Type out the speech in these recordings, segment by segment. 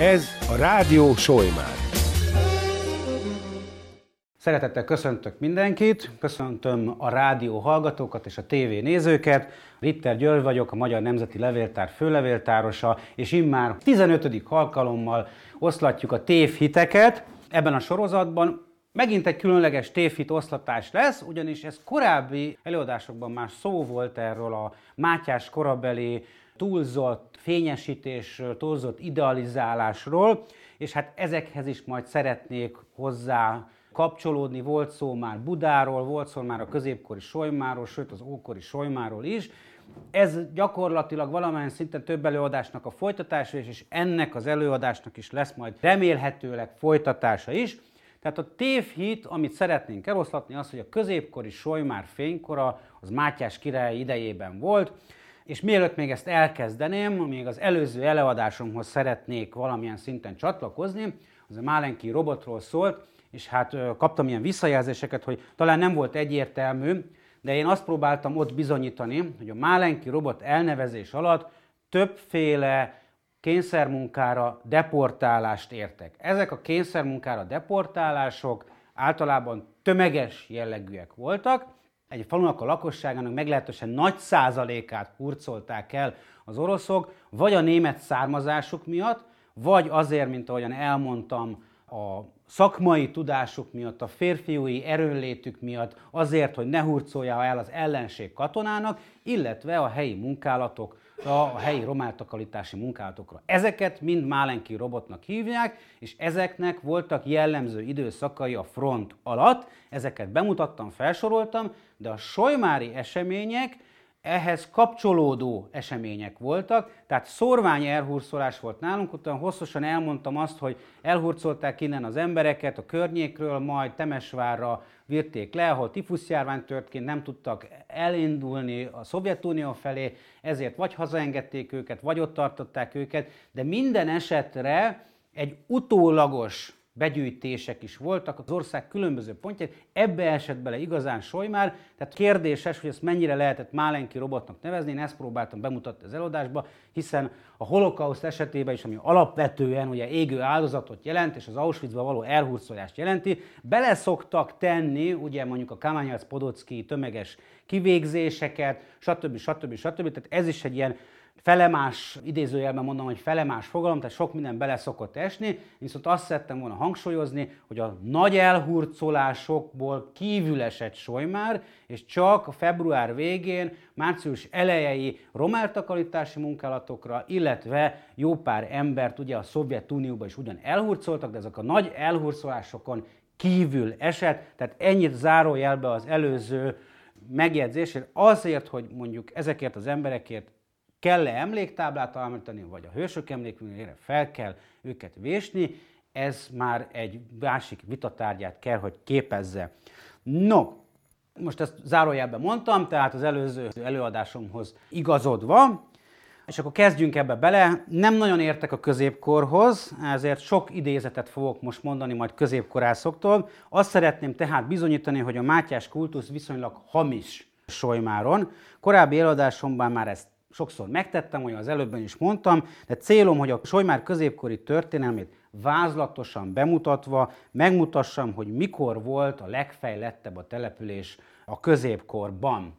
Ez a Rádió Solymár. Szeretettel köszöntök mindenkit, köszöntöm a rádió hallgatókat és a tévé nézőket. Ritter György vagyok, a Magyar Nemzeti Levéltár főlevéltárosa, és immár 15. alkalommal oszlatjuk a tévhiteket. Ebben a sorozatban Megint egy különleges tévhit oszlatás lesz, ugyanis ez korábbi előadásokban már szó volt erről a Mátyás korabeli túlzott fényesítésről, túlzott idealizálásról, és hát ezekhez is majd szeretnék hozzá kapcsolódni. Volt szó már Budáról, volt szó már a középkori Solymáról, sőt az ókori Solymáról is. Ez gyakorlatilag valamilyen szinten több előadásnak a folytatása, és ennek az előadásnak is lesz majd remélhetőleg folytatása is. Tehát a tévhit, amit szeretnénk eloszlatni, az, hogy a középkori Solymár fénykora az Mátyás király idejében volt, és mielőtt még ezt elkezdeném, még az előző előadásomhoz szeretnék valamilyen szinten csatlakozni, az a Málenki robotról szólt, és hát kaptam ilyen visszajelzéseket, hogy talán nem volt egyértelmű, de én azt próbáltam ott bizonyítani, hogy a Málenki robot elnevezés alatt többféle kényszermunkára deportálást értek. Ezek a kényszermunkára deportálások általában tömeges jellegűek voltak, egy falunak a lakosságának meglehetősen nagy százalékát hurcolták el az oroszok, vagy a német származásuk miatt, vagy azért, mint ahogyan elmondtam, a szakmai tudásuk miatt, a férfiúi erőnlétük miatt, azért, hogy ne hurcolja el az ellenség katonának, illetve a helyi munkálatok a helyi romáltakalítási munkálatokra. Ezeket mind Málenki robotnak hívják, és ezeknek voltak jellemző időszakai a front alatt. Ezeket bemutattam, felsoroltam, de a solymári események ehhez kapcsolódó események voltak, tehát szorvány elhurcolás volt nálunk, utána hosszasan elmondtam azt, hogy elhurcolták innen az embereket a környékről, majd Temesvárra virték le, ahol tifuszjárvány történt, nem tudtak elindulni a Szovjetunió felé, ezért vagy hazaengedték őket, vagy ott tartották őket, de minden esetre egy utólagos begyűjtések is voltak az ország különböző pontjai, ebbe esett bele igazán Solymár, tehát kérdéses, hogy ezt mennyire lehetett Málenki robotnak nevezni, én ezt próbáltam bemutatni az előadásba, hiszen a holokauszt esetében is, ami alapvetően ugye égő áldozatot jelent, és az Auschwitzba való elhurcolást jelenti, bele szoktak tenni, ugye mondjuk a Kamányelc Podocki tömeges kivégzéseket, stb. stb. stb. Tehát ez is egy ilyen felemás, idézőjelben mondom, hogy felemás fogalom, tehát sok minden bele szokott esni, viszont azt szerettem volna hangsúlyozni, hogy a nagy elhurcolásokból kívül esett Solymár, és csak február végén, március elejei romáltakarítási munkálatokra, illetve jó pár embert ugye a Szovjetunióban is ugyan elhurcoltak, de ezek a nagy elhurcolásokon kívül esett, tehát ennyit zárójelbe az előző megjegyzésért, azért, hogy mondjuk ezekért az emberekért kell-e emléktáblát alapítani, vagy a hősök emlékművére fel kell őket vésni, ez már egy másik vitatárgyát kell, hogy képezze. No, most ezt zárójelben mondtam, tehát az előző előadásomhoz igazodva, és akkor kezdjünk ebbe bele. Nem nagyon értek a középkorhoz, ezért sok idézetet fogok most mondani majd középkorászoktól. Azt szeretném tehát bizonyítani, hogy a Mátyás kultusz viszonylag hamis Solymáron. Korábbi előadásomban már ezt sokszor megtettem, olyan az előbben is mondtam, de célom, hogy a Solymár középkori történelmét vázlatosan bemutatva megmutassam, hogy mikor volt a legfejlettebb a település a középkorban.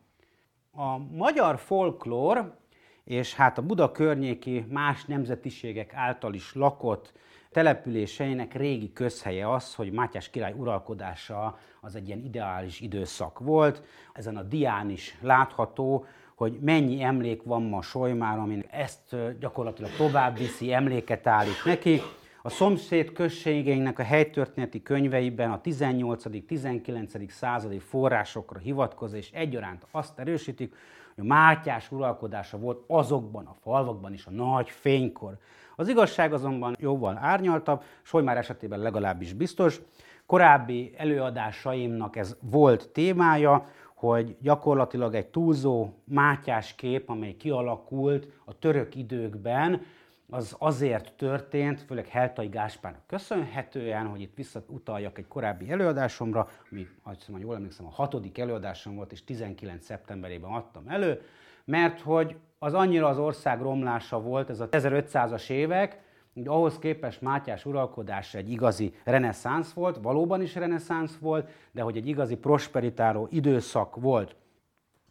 A magyar folklór és hát a Buda környéki más nemzetiségek által is lakott településeinek régi közhelye az, hogy Mátyás király uralkodása az egy ilyen ideális időszak volt. Ezen a dián is látható, hogy mennyi emlék van ma Solymár, amin ezt gyakorlatilag tovább viszi, emléket állít neki. A szomszéd községeinknek a helytörténeti könyveiben a 18.-19. századi forrásokra hivatkozva, és egyaránt azt erősítik, hogy a Mátyás uralkodása volt azokban a falvakban is a nagy fénykor. Az igazság azonban jóval árnyaltabb, Solymár esetében legalábbis biztos. Korábbi előadásaimnak ez volt témája, hogy gyakorlatilag egy túlzó mátyás kép, amely kialakult a török időkben, az azért történt, főleg Heltai Gáspárnak köszönhetően, hogy itt visszautaljak egy korábbi előadásomra, ami, ha jól emlékszem, a hatodik előadásom volt, és 19. szeptemberében adtam elő, mert hogy az annyira az ország romlása volt, ez a 1500-as évek, hogy ahhoz képest Mátyás uralkodása egy igazi reneszánsz volt, valóban is reneszánsz volt, de hogy egy igazi prosperitáló időszak volt.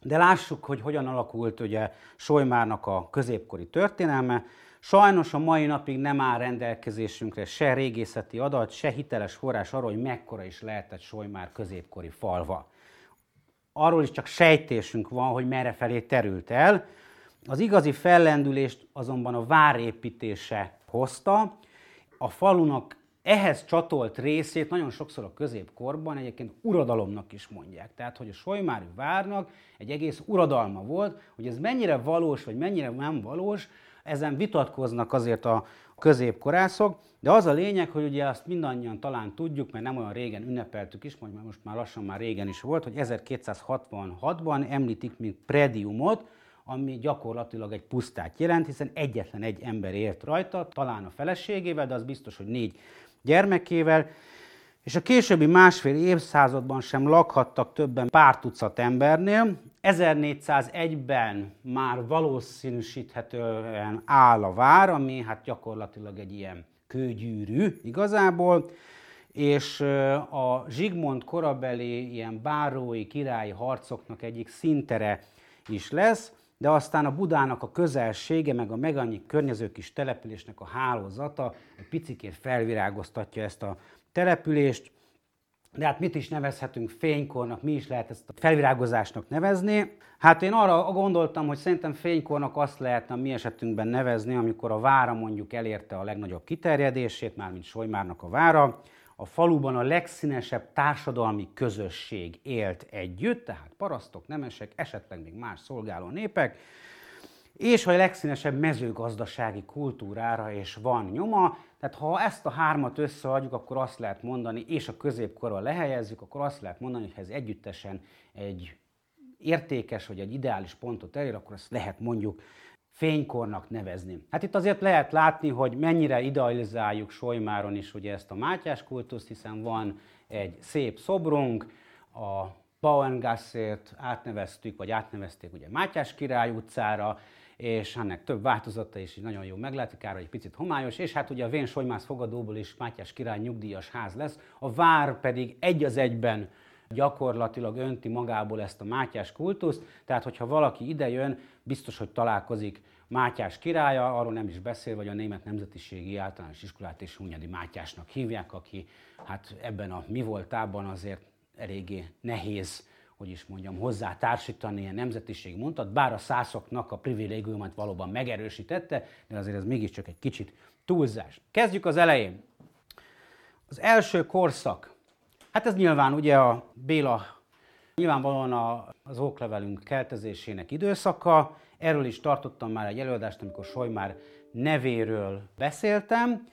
De lássuk, hogy hogyan alakult ugye Solymárnak a középkori történelme. Sajnos a mai napig nem áll rendelkezésünkre se régészeti adat, se hiteles forrás arról, hogy mekkora is lehetett Solymár középkori falva. Arról is csak sejtésünk van, hogy merre felé terült el. Az igazi fellendülést azonban a várépítése hozta. A falunak ehhez csatolt részét nagyon sokszor a középkorban egyébként uradalomnak is mondják. Tehát, hogy a Solymári várnak egy egész uradalma volt, hogy ez mennyire valós, vagy mennyire nem valós, ezen vitatkoznak azért a középkorászok, de az a lényeg, hogy ugye azt mindannyian talán tudjuk, mert nem olyan régen ünnepeltük is, mert most már lassan már régen is volt, hogy 1266-ban említik, mint prediumot, ami gyakorlatilag egy pusztát jelent, hiszen egyetlen egy ember ért rajta, talán a feleségével, de az biztos, hogy négy gyermekével, és a későbbi másfél évszázadban sem lakhattak többen pár tucat embernél. 1401-ben már valószínűsíthetően áll a vár, ami hát gyakorlatilag egy ilyen kőgyűrű igazából, és a Zsigmond korabeli ilyen bárói királyi harcoknak egyik szintere is lesz, de aztán a Budának a közelsége, meg a megannyi környező kis településnek a hálózata egy picikét felvirágoztatja ezt a települést, de hát mit is nevezhetünk fénykornak, mi is lehet ezt a felvirágozásnak nevezni? Hát én arra gondoltam, hogy szerintem fénykornak azt lehetne a mi esetünkben nevezni, amikor a vára mondjuk elérte a legnagyobb kiterjedését, mármint Solymárnak a vára, a faluban a legszínesebb társadalmi közösség élt együtt, tehát parasztok, nemesek, esetleg még más szolgáló népek, és a legszínesebb mezőgazdasági kultúrára is van nyoma. Tehát ha ezt a hármat összeadjuk, akkor azt lehet mondani, és a középkorra lehelyezzük, akkor azt lehet mondani, hogy ha ez együttesen egy értékes vagy egy ideális pontot elér, akkor azt lehet mondjuk fénykornak nevezni. Hát itt azért lehet látni, hogy mennyire idealizáljuk Solymáron is ugye ezt a Mátyás kultuszt, hiszen van egy szép szobrunk, a Bauengassért átneveztük, vagy átnevezték ugye Mátyás király utcára, és ennek több változata is így nagyon jó meglátni, kár, egy picit homályos, és hát ugye a Vén Solymász fogadóból is Mátyás király nyugdíjas ház lesz, a vár pedig egy az egyben gyakorlatilag önti magából ezt a Mátyás kultuszt, tehát hogyha valaki idejön, biztos, hogy találkozik Mátyás királya, arról nem is beszél, vagy a német nemzetiségi általános iskolát és Hunyadi Mátyásnak hívják, aki hát ebben a mi voltában azért eléggé nehéz hogy is mondjam, hozzá társítani ilyen nemzetiség mondtat, bár a szászoknak a privilégiumát valóban megerősítette, de azért ez mégiscsak egy kicsit túlzás. Kezdjük az elején. Az első korszak, hát ez nyilván ugye a Béla, nyilvánvalóan az oklevelünk keltezésének időszaka, erről is tartottam már egy előadást, amikor Solymár nevéről beszéltem,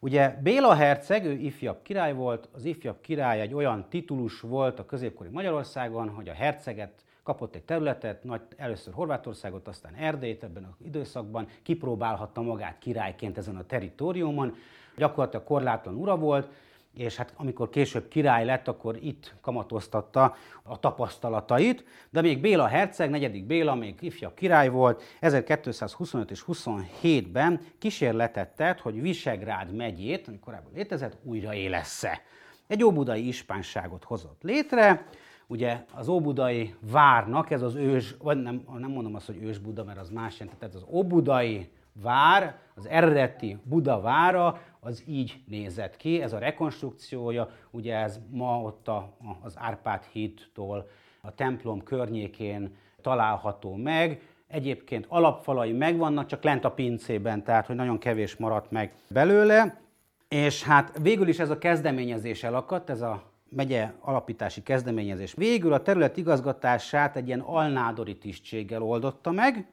Ugye Béla herceg, ő ifjabb király volt, az ifjabb király egy olyan titulus volt a középkori Magyarországon, hogy a herceget kapott egy területet, nagy, először Horvátországot, aztán Erdélyt ebben az időszakban, kipróbálhatta magát királyként ezen a teritoriumon, gyakorlatilag korlátlan ura volt, és hát amikor később király lett, akkor itt kamatoztatta a tapasztalatait, de még Béla herceg, negyedik Béla, még ifjabb király volt, 1225 és 27-ben kísérletet tett, hogy Visegrád megyét, ami korábban létezett, újra élessze. Egy óbudai ispánságot hozott létre, ugye az óbudai várnak, ez az ős, vagy nem, nem mondom azt, hogy ős Buda, mert az más jelent, tehát az óbudai vár, az eredeti Buda vára, az így nézett ki. Ez a rekonstrukciója, ugye ez ma ott a, az Árpád hídtól a templom környékén található meg. Egyébként alapfalai megvannak, csak lent a pincében, tehát hogy nagyon kevés maradt meg belőle. És hát végül is ez a kezdeményezés elakadt, ez a megye alapítási kezdeményezés. Végül a terület igazgatását egy ilyen alnádori tisztséggel oldotta meg,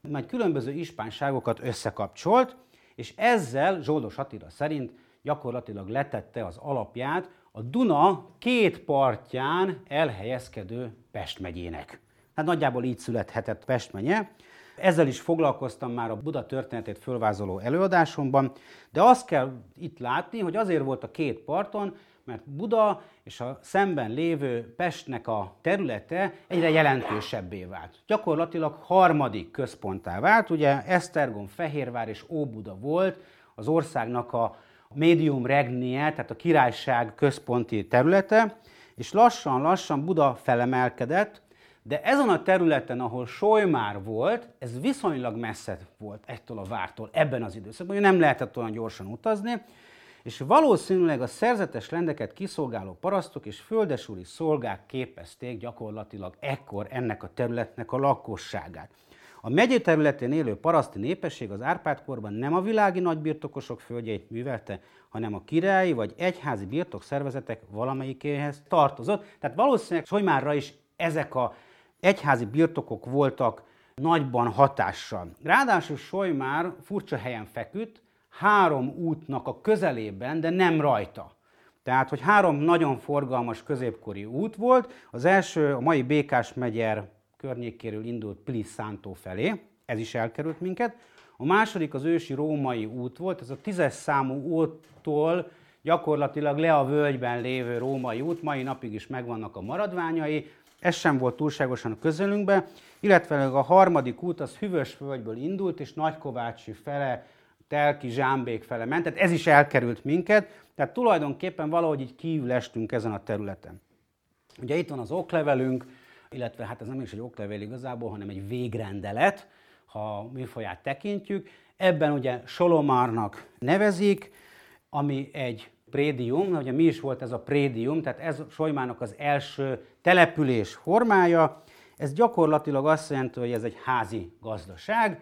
majd különböző ispánságokat összekapcsolt, és ezzel Zsoldos Attila szerint gyakorlatilag letette az alapját a Duna két partján elhelyezkedő Pest megyének. Hát nagyjából így születhetett Pest megye. Ezzel is foglalkoztam már a Buda történetét fölvázoló előadásomban, de azt kell itt látni, hogy azért volt a két parton, mert Buda és a szemben lévő Pestnek a területe egyre jelentősebbé vált. Gyakorlatilag harmadik központtá vált, ugye Esztergom, Fehérvár és Óbuda volt az országnak a médium regnie, tehát a királyság központi területe, és lassan-lassan Buda felemelkedett, de ezen a területen, ahol Solymár volt, ez viszonylag messze volt ettől a vártól ebben az időszakban, hogy nem lehetett olyan gyorsan utazni, és valószínűleg a szerzetes rendeket kiszolgáló parasztok és földesúri szolgák képezték gyakorlatilag ekkor ennek a területnek a lakosságát. A megyé területén élő paraszti népesség az Árpád-korban nem a világi nagybirtokosok földjeit művelte, hanem a királyi vagy egyházi birtokszervezetek valamelyikéhez tartozott. Tehát valószínűleg Solymárra is ezek a egyházi birtokok voltak nagyban hatással. Ráadásul Solymár furcsa helyen feküdt, három útnak a közelében, de nem rajta. Tehát, hogy három nagyon forgalmas középkori út volt. Az első a mai Békás megyer környékéről indult Plisszántó felé, ez is elkerült minket. A második az ősi római út volt, ez a tízes számú úttól gyakorlatilag le a völgyben lévő római út, mai napig is megvannak a maradványai, ez sem volt túlságosan a közelünkbe, illetve a harmadik út az Hüvösvölgyből indult, és Nagykovácsi fele, Telki, Zsámbék fele ment, tehát ez is elkerült minket, tehát tulajdonképpen valahogy így kívül estünk ezen a területen. Ugye itt van az oklevelünk, illetve hát ez nem is egy oklevél igazából, hanem egy végrendelet, ha műfaját tekintjük. Ebben ugye Solomárnak nevezik, ami egy prédium, ugye mi is volt ez a prédium, tehát ez Solymának az első település formája. Ez gyakorlatilag azt jelenti, hogy ez egy házi gazdaság.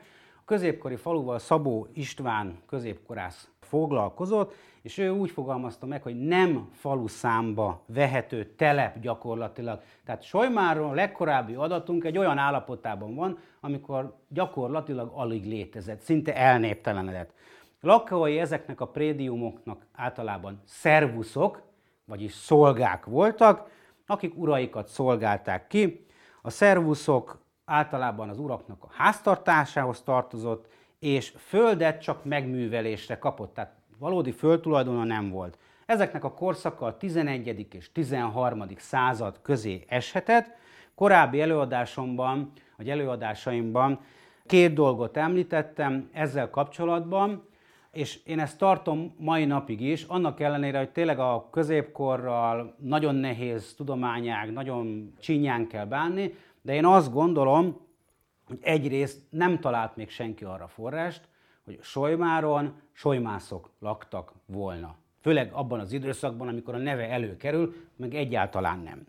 A középkori faluval Szabó István középkorász foglalkozott, és ő úgy fogalmazta meg, hogy nem falu számba vehető telep gyakorlatilag. Tehát Solymáról legkorábbi adatunk egy olyan állapotában van, amikor gyakorlatilag alig létezett, szinte elnéptelenedett. Lakói ezeknek a prédiumoknak általában szervuszok, vagyis szolgák voltak, akik uraikat szolgálták ki. A szervuszok általában az uraknak a háztartásához tartozott, és földet csak megművelésre kapott, tehát valódi földtulajdona nem volt. Ezeknek a korszaka a 11. és 13. század közé eshetett. Korábbi előadásomban, vagy előadásaimban két dolgot említettem ezzel kapcsolatban, és én ezt tartom mai napig is, annak ellenére, hogy tényleg a középkorral nagyon nehéz tudományág, nagyon csinyán kell bánni, de én azt gondolom, hogy egyrészt nem talált még senki arra forrást, hogy Solymáron solymászok laktak volna. Főleg abban az időszakban, amikor a neve előkerül, meg egyáltalán nem.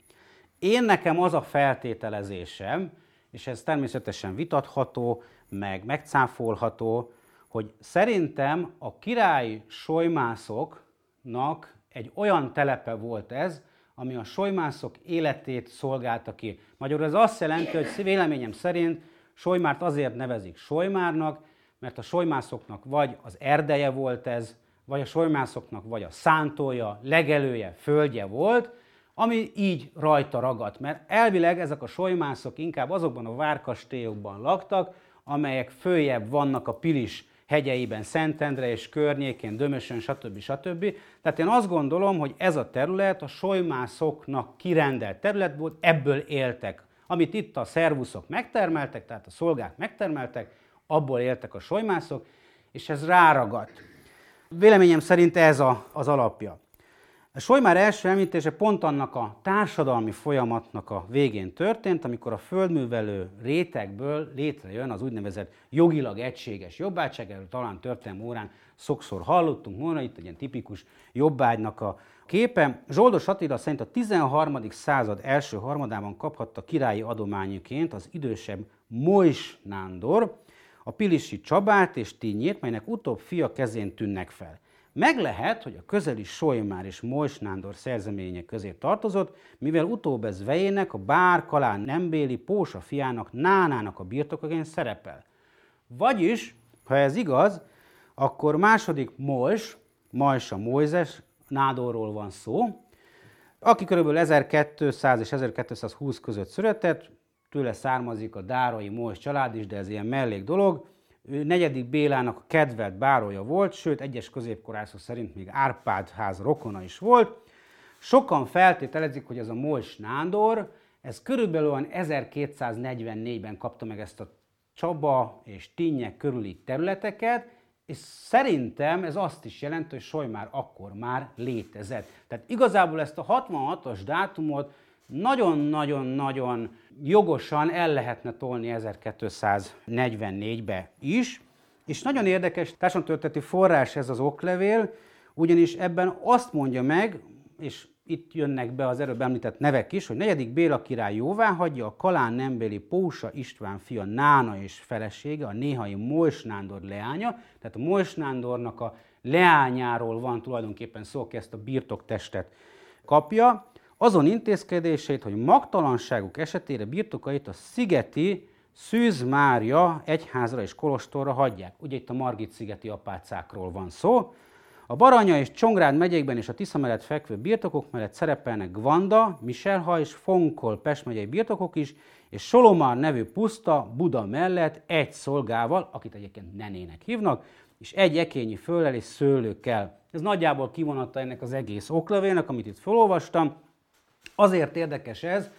Én nekem az a feltételezésem, és ez természetesen vitatható, meg megcáfolható, hogy szerintem a király solymászoknak egy olyan telepe volt ez, ami a solymászok életét szolgálta ki. Magyarul ez azt jelenti, hogy véleményem szerint Solymárt azért nevezik Solymárnak, mert a solymászoknak vagy az erdeje volt ez, vagy a solymászoknak vagy a szántója, legelője, földje volt, ami így rajta ragadt. Mert elvileg ezek a solymászok inkább azokban a várkastélyokban laktak, amelyek följebb vannak a Pilis hegyeiben, Szentendre és környékén, Dömösön, stb. stb. Tehát én azt gondolom, hogy ez a terület a solymászoknak kirendelt terület volt, ebből éltek. Amit itt a szervuszok megtermeltek, tehát a szolgák megtermeltek, abból éltek a solymászok, és ez ráragadt. Véleményem szerint ez a, az alapja. A Solymár első említése pont annak a társadalmi folyamatnak a végén történt, amikor a földművelő rétegből létrejön az úgynevezett jogilag egységes jobbágyság, erről talán történelmi órán sokszor hallottunk volna, itt egy ilyen tipikus jobbágynak a képe. Zsoldos Attila szerint a 13. század első harmadában kaphatta királyi adományuként az idősebb Mojs Nándor, a Pilisi Csabát és Tinyét, melynek utóbb fia kezén tűnnek fel. Meg lehet, hogy a közeli Solymár és Mojs Nándor szerzemények közé tartozott, mivel utóbb ez vejének, a bár kalán nembéli Pósa fiának Nánának a birtokaként szerepel. Vagyis, ha ez igaz, akkor második Mojs, Majsa Mojzes, Nádorról van szó, aki kb. 1200 és 1220 között született, tőle származik a Dárai Mojs család is, de ez ilyen mellék dolog, ő negyedik Bélának a kedvelt bárója volt, sőt, egyes középkorászok szerint még Árpád ház rokona is volt. Sokan feltételezik, hogy ez a Mols Nándor, ez körülbelül 1244-ben kapta meg ezt a Csaba és Tínye körüli területeket, és szerintem ez azt is jelenti, hogy Solymár akkor már létezett. Tehát igazából ezt a 66-os dátumot nagyon-nagyon-nagyon jogosan el lehetne tolni 1244-be is, és nagyon érdekes társadalomtörténeti forrás ez az oklevél, ugyanis ebben azt mondja meg, és itt jönnek be az előbb említett nevek is, hogy negyedik Béla király jóvá hagyja a Kalán nembéli Pósa István fia Nána és felesége, a néhai Mols Nándor leánya, tehát a Mols Nándornak a leányáról van tulajdonképpen szó, aki ezt a birtoktestet kapja, azon intézkedését, hogy magtalanságuk esetére birtokait a szigeti Szűz Mária egyházra és kolostorra hagyják. Ugye itt a Margit szigeti apácákról van szó, a Baranya és Csongrád megyékben és a Tisza mellett fekvő birtokok mellett szerepelnek Gvanda, Miselha és Fonkol Pest megyei birtokok is, és Solomár nevű puszta Buda mellett egy szolgával, akit egyébként nenének hívnak, és egy ekényi föllel és szőlőkkel. Ez nagyjából kivonatta ennek az egész oklevélnek, amit itt felolvastam. Azért érdekes ez,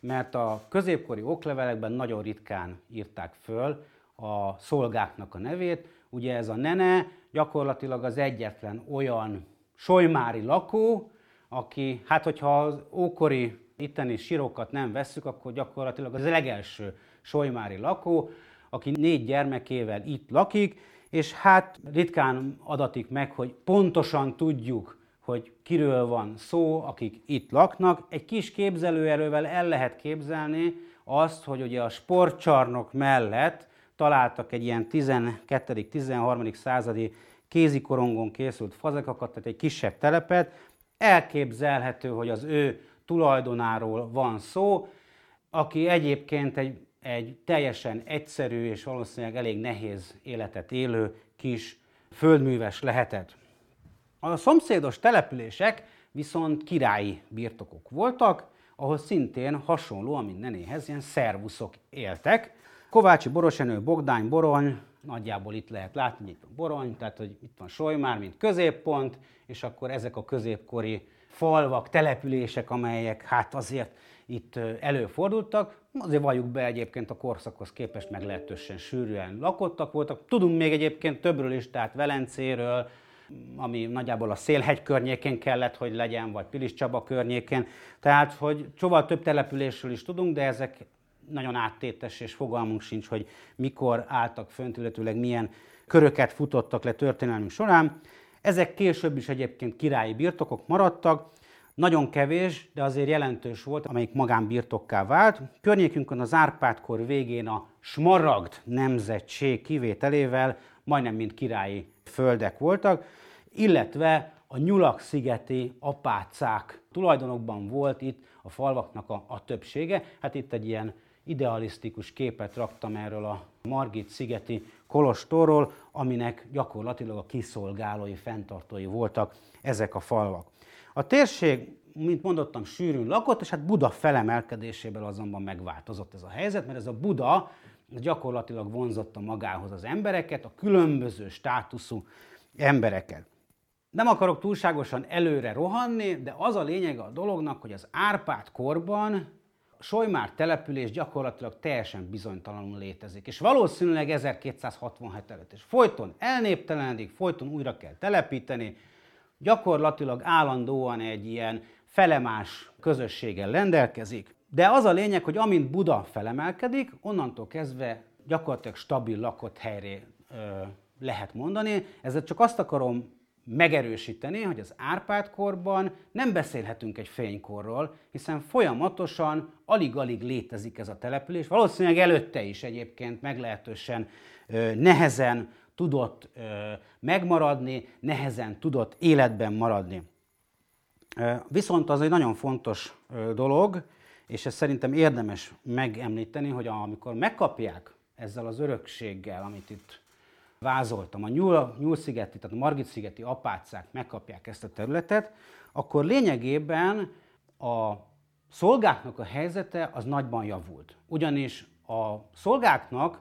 mert a középkori oklevelekben nagyon ritkán írták föl a szolgáknak a nevét. Ugye ez a nene gyakorlatilag az egyetlen olyan solymári lakó, aki, hát hogyha az ókori itteni sírokat nem vesszük, akkor gyakorlatilag az legelső solymári lakó, aki négy gyermekével itt lakik, és hát ritkán adatik meg, hogy pontosan tudjuk, hogy kiről van szó, akik itt laknak. Egy kis képzelőerővel el lehet képzelni azt, hogy ugye a sportcsarnok mellett találtak egy ilyen 12.-13. századi kézikorongon készült fazekakat, tehát egy kisebb telepet. Elképzelhető, hogy az ő tulajdonáról van szó, aki egyébként egy, egy teljesen egyszerű és valószínűleg elég nehéz életet élő kis földműves lehetett. A szomszédos települések viszont királyi birtokok voltak, ahol szintén hasonlóan, mint nenéhez, ilyen szervuszok éltek. Kovácsi, Borosenő, Bogdány, Borony, nagyjából itt lehet látni, hogy itt van Borony, tehát hogy itt van Solymár, mint középpont, és akkor ezek a középkori falvak, települések, amelyek hát azért itt előfordultak, azért valljuk be egyébként a korszakhoz képest meglehetősen sűrűen lakottak voltak. Tudunk még egyébként többről is, tehát Velencéről, ami nagyjából a Szélhegy környékén kellett, hogy legyen, vagy Pilis Csaba környékén. Tehát, hogy csóval több településről is tudunk, de ezek nagyon áttétes, és fogalmunk sincs, hogy mikor álltak fönt, illetőleg milyen köröket futottak le történelmünk során. Ezek később is egyébként királyi birtokok maradtak, nagyon kevés, de azért jelentős volt, amelyik magánbirtokká vált. Környékünkön az Árpád-kor végén a Smaragd nemzetség kivételével majdnem mind királyi földek voltak, illetve a Nyulak-szigeti apácák tulajdonokban volt itt a falvaknak a, a többsége. Hát itt egy ilyen idealisztikus képet raktam erről a Margit szigeti kolostorról, aminek gyakorlatilag a kiszolgálói, fenntartói voltak ezek a falvak. A térség, mint mondottam, sűrűn lakott, és hát Buda felemelkedéséből azonban megváltozott ez a helyzet, mert ez a Buda gyakorlatilag vonzotta magához az embereket, a különböző státuszú embereket. Nem akarok túlságosan előre rohanni, de az a lényege a dolognak, hogy az Árpád korban Solymár település gyakorlatilag teljesen bizonytalanul létezik, és valószínűleg 1267 előtt. És folyton elnéptelenedik, folyton újra kell telepíteni, gyakorlatilag állandóan egy ilyen felemás közösséggel rendelkezik. De az a lényeg, hogy amint Buda felemelkedik, onnantól kezdve gyakorlatilag stabil lakott helyre ö, lehet mondani. Ezzel csak azt akarom megerősíteni, hogy az Árpád-korban nem beszélhetünk egy fénykorról, hiszen folyamatosan alig-alig létezik ez a település. Valószínűleg előtte is egyébként meglehetősen ö, nehezen tudott ö, megmaradni, nehezen tudott életben maradni. Ö, viszont az egy nagyon fontos ö, dolog, és ezt szerintem érdemes megemlíteni, hogy amikor megkapják ezzel az örökséggel, amit itt vázoltam, a Nyúl, Nyúl-szigeti, tehát a Margit-szigeti apácák megkapják ezt a területet, akkor lényegében a szolgáknak a helyzete az nagyban javult. Ugyanis a szolgáknak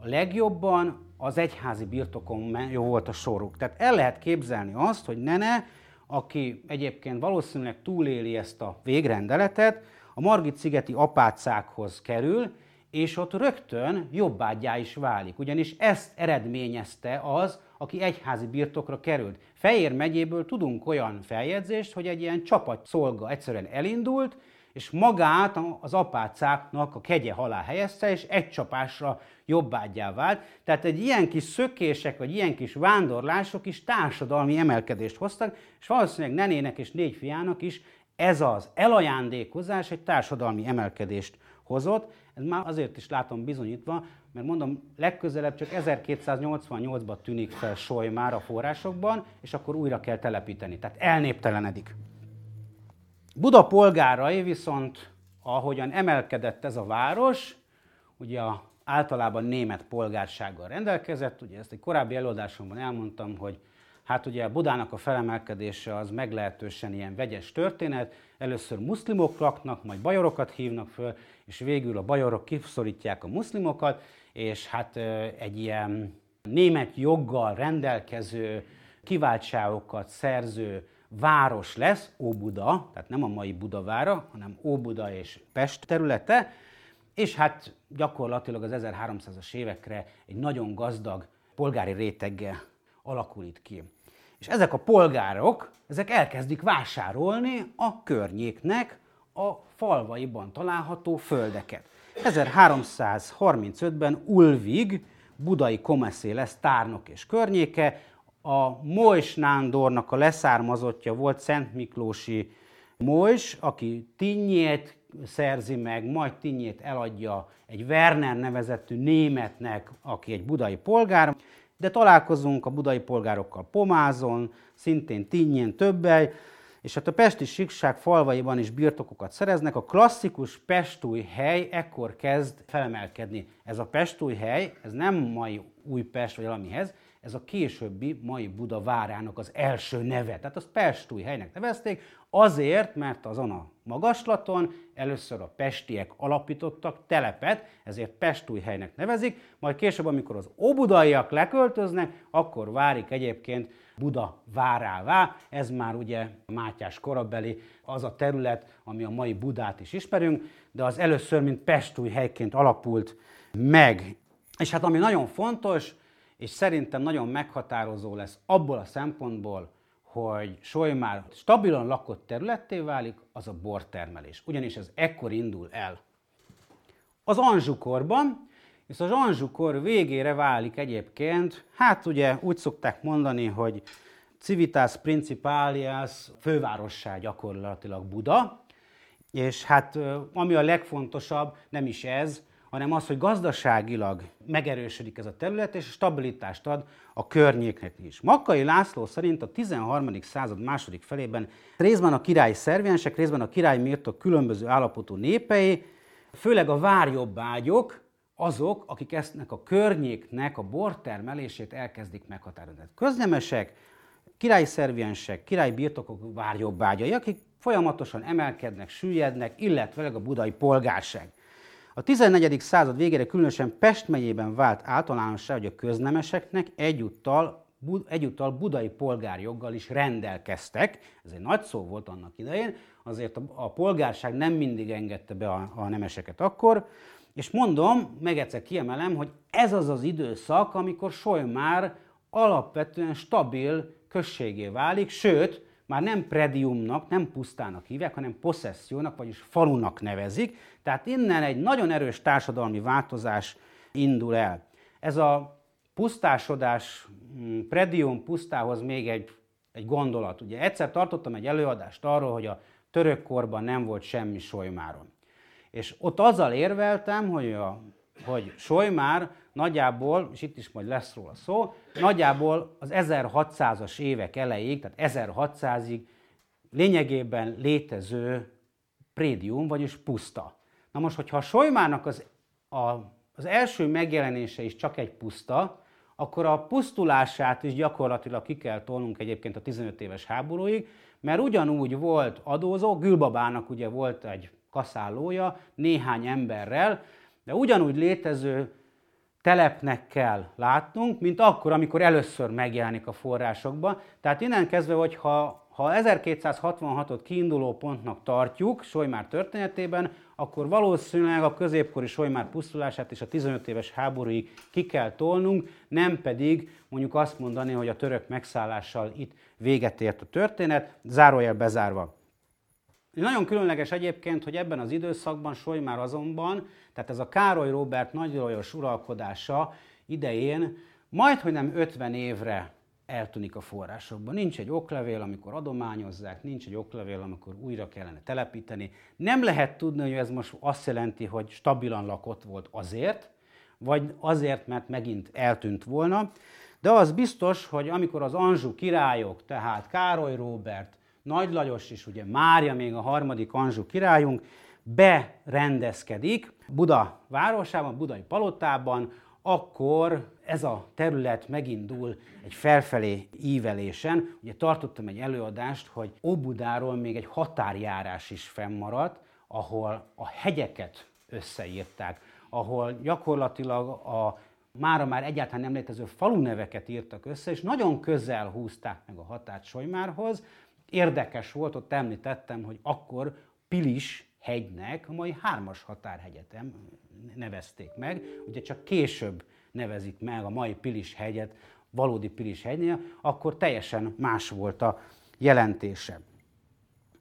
a legjobban az egyházi birtokon jó volt a soruk. Tehát el lehet képzelni azt, hogy Nene, aki egyébként valószínűleg túléli ezt a végrendeletet, a Margit-szigeti apácákhoz kerül, és ott rögtön jobbágyá is válik. Ugyanis ezt eredményezte az, aki egyházi birtokra került. Fejér megyéből tudunk olyan feljegyzést, hogy egy ilyen csapat szolga egyszerűen elindult, és magát az apácáknak a kegye alá helyezte, és egy csapásra jobbágyá vált. Tehát egy ilyen kis szökések, vagy ilyen kis vándorlások is társadalmi emelkedést hoztak, és valószínűleg nenének és négy fiának is ez az elajándékozás egy társadalmi emelkedést hozott. Ez már azért is látom bizonyítva, mert mondom, legközelebb csak 1288-ban tűnik fel Soly már a forrásokban, és akkor újra kell telepíteni. Tehát elnéptelenedik. Buda polgárai viszont, ahogyan emelkedett ez a város, ugye általában német polgársággal rendelkezett, ugye ezt egy korábbi előadásomban elmondtam, hogy hát ugye Budának a felemelkedése az meglehetősen ilyen vegyes történet, először muszlimok laknak, majd bajorokat hívnak föl, és végül a bajorok kiszorítják a muszlimokat, és hát egy ilyen német joggal rendelkező, kiváltságokat szerző város lesz, Óbuda, tehát nem a mai Budavára, hanem Óbuda és Pest területe, és hát gyakorlatilag az 1300-as évekre egy nagyon gazdag polgári réteggel alakul itt ki. És ezek a polgárok, ezek elkezdik vásárolni a környéknek a falvaiban található földeket. 1335-ben Ulvig, budai komeszé lesz tárnok és környéke, a Mojs Nándornak a leszármazottja volt Szent Miklósi Mojs, aki Tinnyét szerzi meg, majd Tinnyét eladja egy Werner nevezetű németnek, aki egy budai polgár, de találkozunk a budai polgárokkal Pomázon, szintén Tinnyén többel, és hát a pesti síkság falvaiban is birtokokat szereznek. A klasszikus pestúj hely ekkor kezd felemelkedni. Ez a pestúj hely, ez nem mai Újpest vagy valamihez, ez a későbbi mai Buda várának az első neve. Tehát azt Pestúj helynek nevezték, azért, mert azon a magaslaton először a pestiek alapítottak telepet, ezért Pestúj helynek nevezik, majd később, amikor az óbudaiak leköltöznek, akkor várik egyébként Buda várává. Ez már ugye Mátyás korabeli az a terület, ami a mai Budát is ismerünk, de az először, mint Pestúj helyként alapult meg. És hát ami nagyon fontos, és szerintem nagyon meghatározó lesz abból a szempontból, hogy Solymár stabilan lakott területté válik, az a bortermelés. Ugyanis ez ekkor indul el. Az Anzsukorban, és az Anzsukor végére válik egyébként, hát ugye úgy szokták mondani, hogy Civitas Principalias fővárossá gyakorlatilag Buda, és hát ami a legfontosabb, nem is ez, hanem az, hogy gazdaságilag megerősödik ez a terület, és stabilitást ad a környéknek is. Makkai László szerint a 13. század második felében részben a király szerviensek, részben a király mértok különböző állapotú népei, főleg a várjobbágyok, azok, akik eztnek a környéknek a bortermelését elkezdik meghatározni. Köznemesek, királyi szerviensek, királyi birtokok várjobbágyai, akik folyamatosan emelkednek, süllyednek, illetve a budai polgárság. A 14. század végére különösen Pest megyében vált általánossá, hogy a köznemeseknek egyúttal, egyúttal budai polgárjoggal is rendelkeztek. Ez egy nagy szó volt annak idején, azért a, a polgárság nem mindig engedte be a, a nemeseket akkor. És mondom, meg egyszer kiemelem, hogy ez az az időszak, amikor Solymár alapvetően stabil községé válik, sőt, már nem prediumnak, nem pusztának hívják, hanem possessziónak, vagyis falunak nevezik. Tehát innen egy nagyon erős társadalmi változás indul el. Ez a pusztásodás, mm, predium pusztához még egy, egy gondolat. Ugye egyszer tartottam egy előadást arról, hogy a török korban nem volt semmi Solymáron. És ott azzal érveltem, hogy, a, hogy Solymár nagyjából, és itt is majd lesz róla szó, nagyjából az 1600-as évek elejéig, tehát 1600-ig lényegében létező prédium, vagyis puszta. Na most, hogyha a Solymának az, a, az első megjelenése is csak egy puszta, akkor a pusztulását is gyakorlatilag ki kell tolnunk egyébként a 15 éves háborúig, mert ugyanúgy volt adózó, Gülbabának ugye volt egy kaszálója néhány emberrel, de ugyanúgy létező telepnek kell látnunk, mint akkor, amikor először megjelenik a forrásokban. Tehát innen kezdve, hogyha Ha 1266-ot kiinduló pontnak tartjuk Solymár történetében, akkor valószínűleg a középkori Solymár pusztulását és a 15 éves háborúig ki kell tolnunk, nem pedig mondjuk azt mondani, hogy a török megszállással itt véget ért a történet, zárójel bezárva. Nagyon különleges egyébként, hogy ebben az időszakban Solymár azonban, tehát ez a Károly Róbert nagyolajos uralkodása idején majd, hogy nem 50 évre eltűnik a forrásokban. Nincs egy oklevél, amikor adományozzák, nincs egy oklevél, amikor újra kellene telepíteni. Nem lehet tudni, hogy ez most azt jelenti, hogy stabilan lakott volt azért, vagy azért, mert megint eltűnt volna. De az biztos, hogy amikor az Anzsú királyok, tehát Károly Róbert, Nagy Lajos is, ugye Mária még a harmadik Anzsú királyunk, berendezkedik Buda városában, Budai palotában, akkor ez a terület megindul egy felfelé ívelésen. Ugye tartottam egy előadást, hogy Óbudáról még egy határjárás is fennmaradt, ahol a hegyeket összeírták, ahol gyakorlatilag a mára már egyáltalán nem létező faluneveket írtak össze, és nagyon közel húzták meg a határt Solymárhoz. Érdekes volt, ott említettem, hogy akkor Pilis hegynek a mai hármas határhegyet nevezték meg, ugye csak később nevezik meg a mai Pilis hegyet valódi Pilis hegynél, akkor teljesen más volt a jelentése.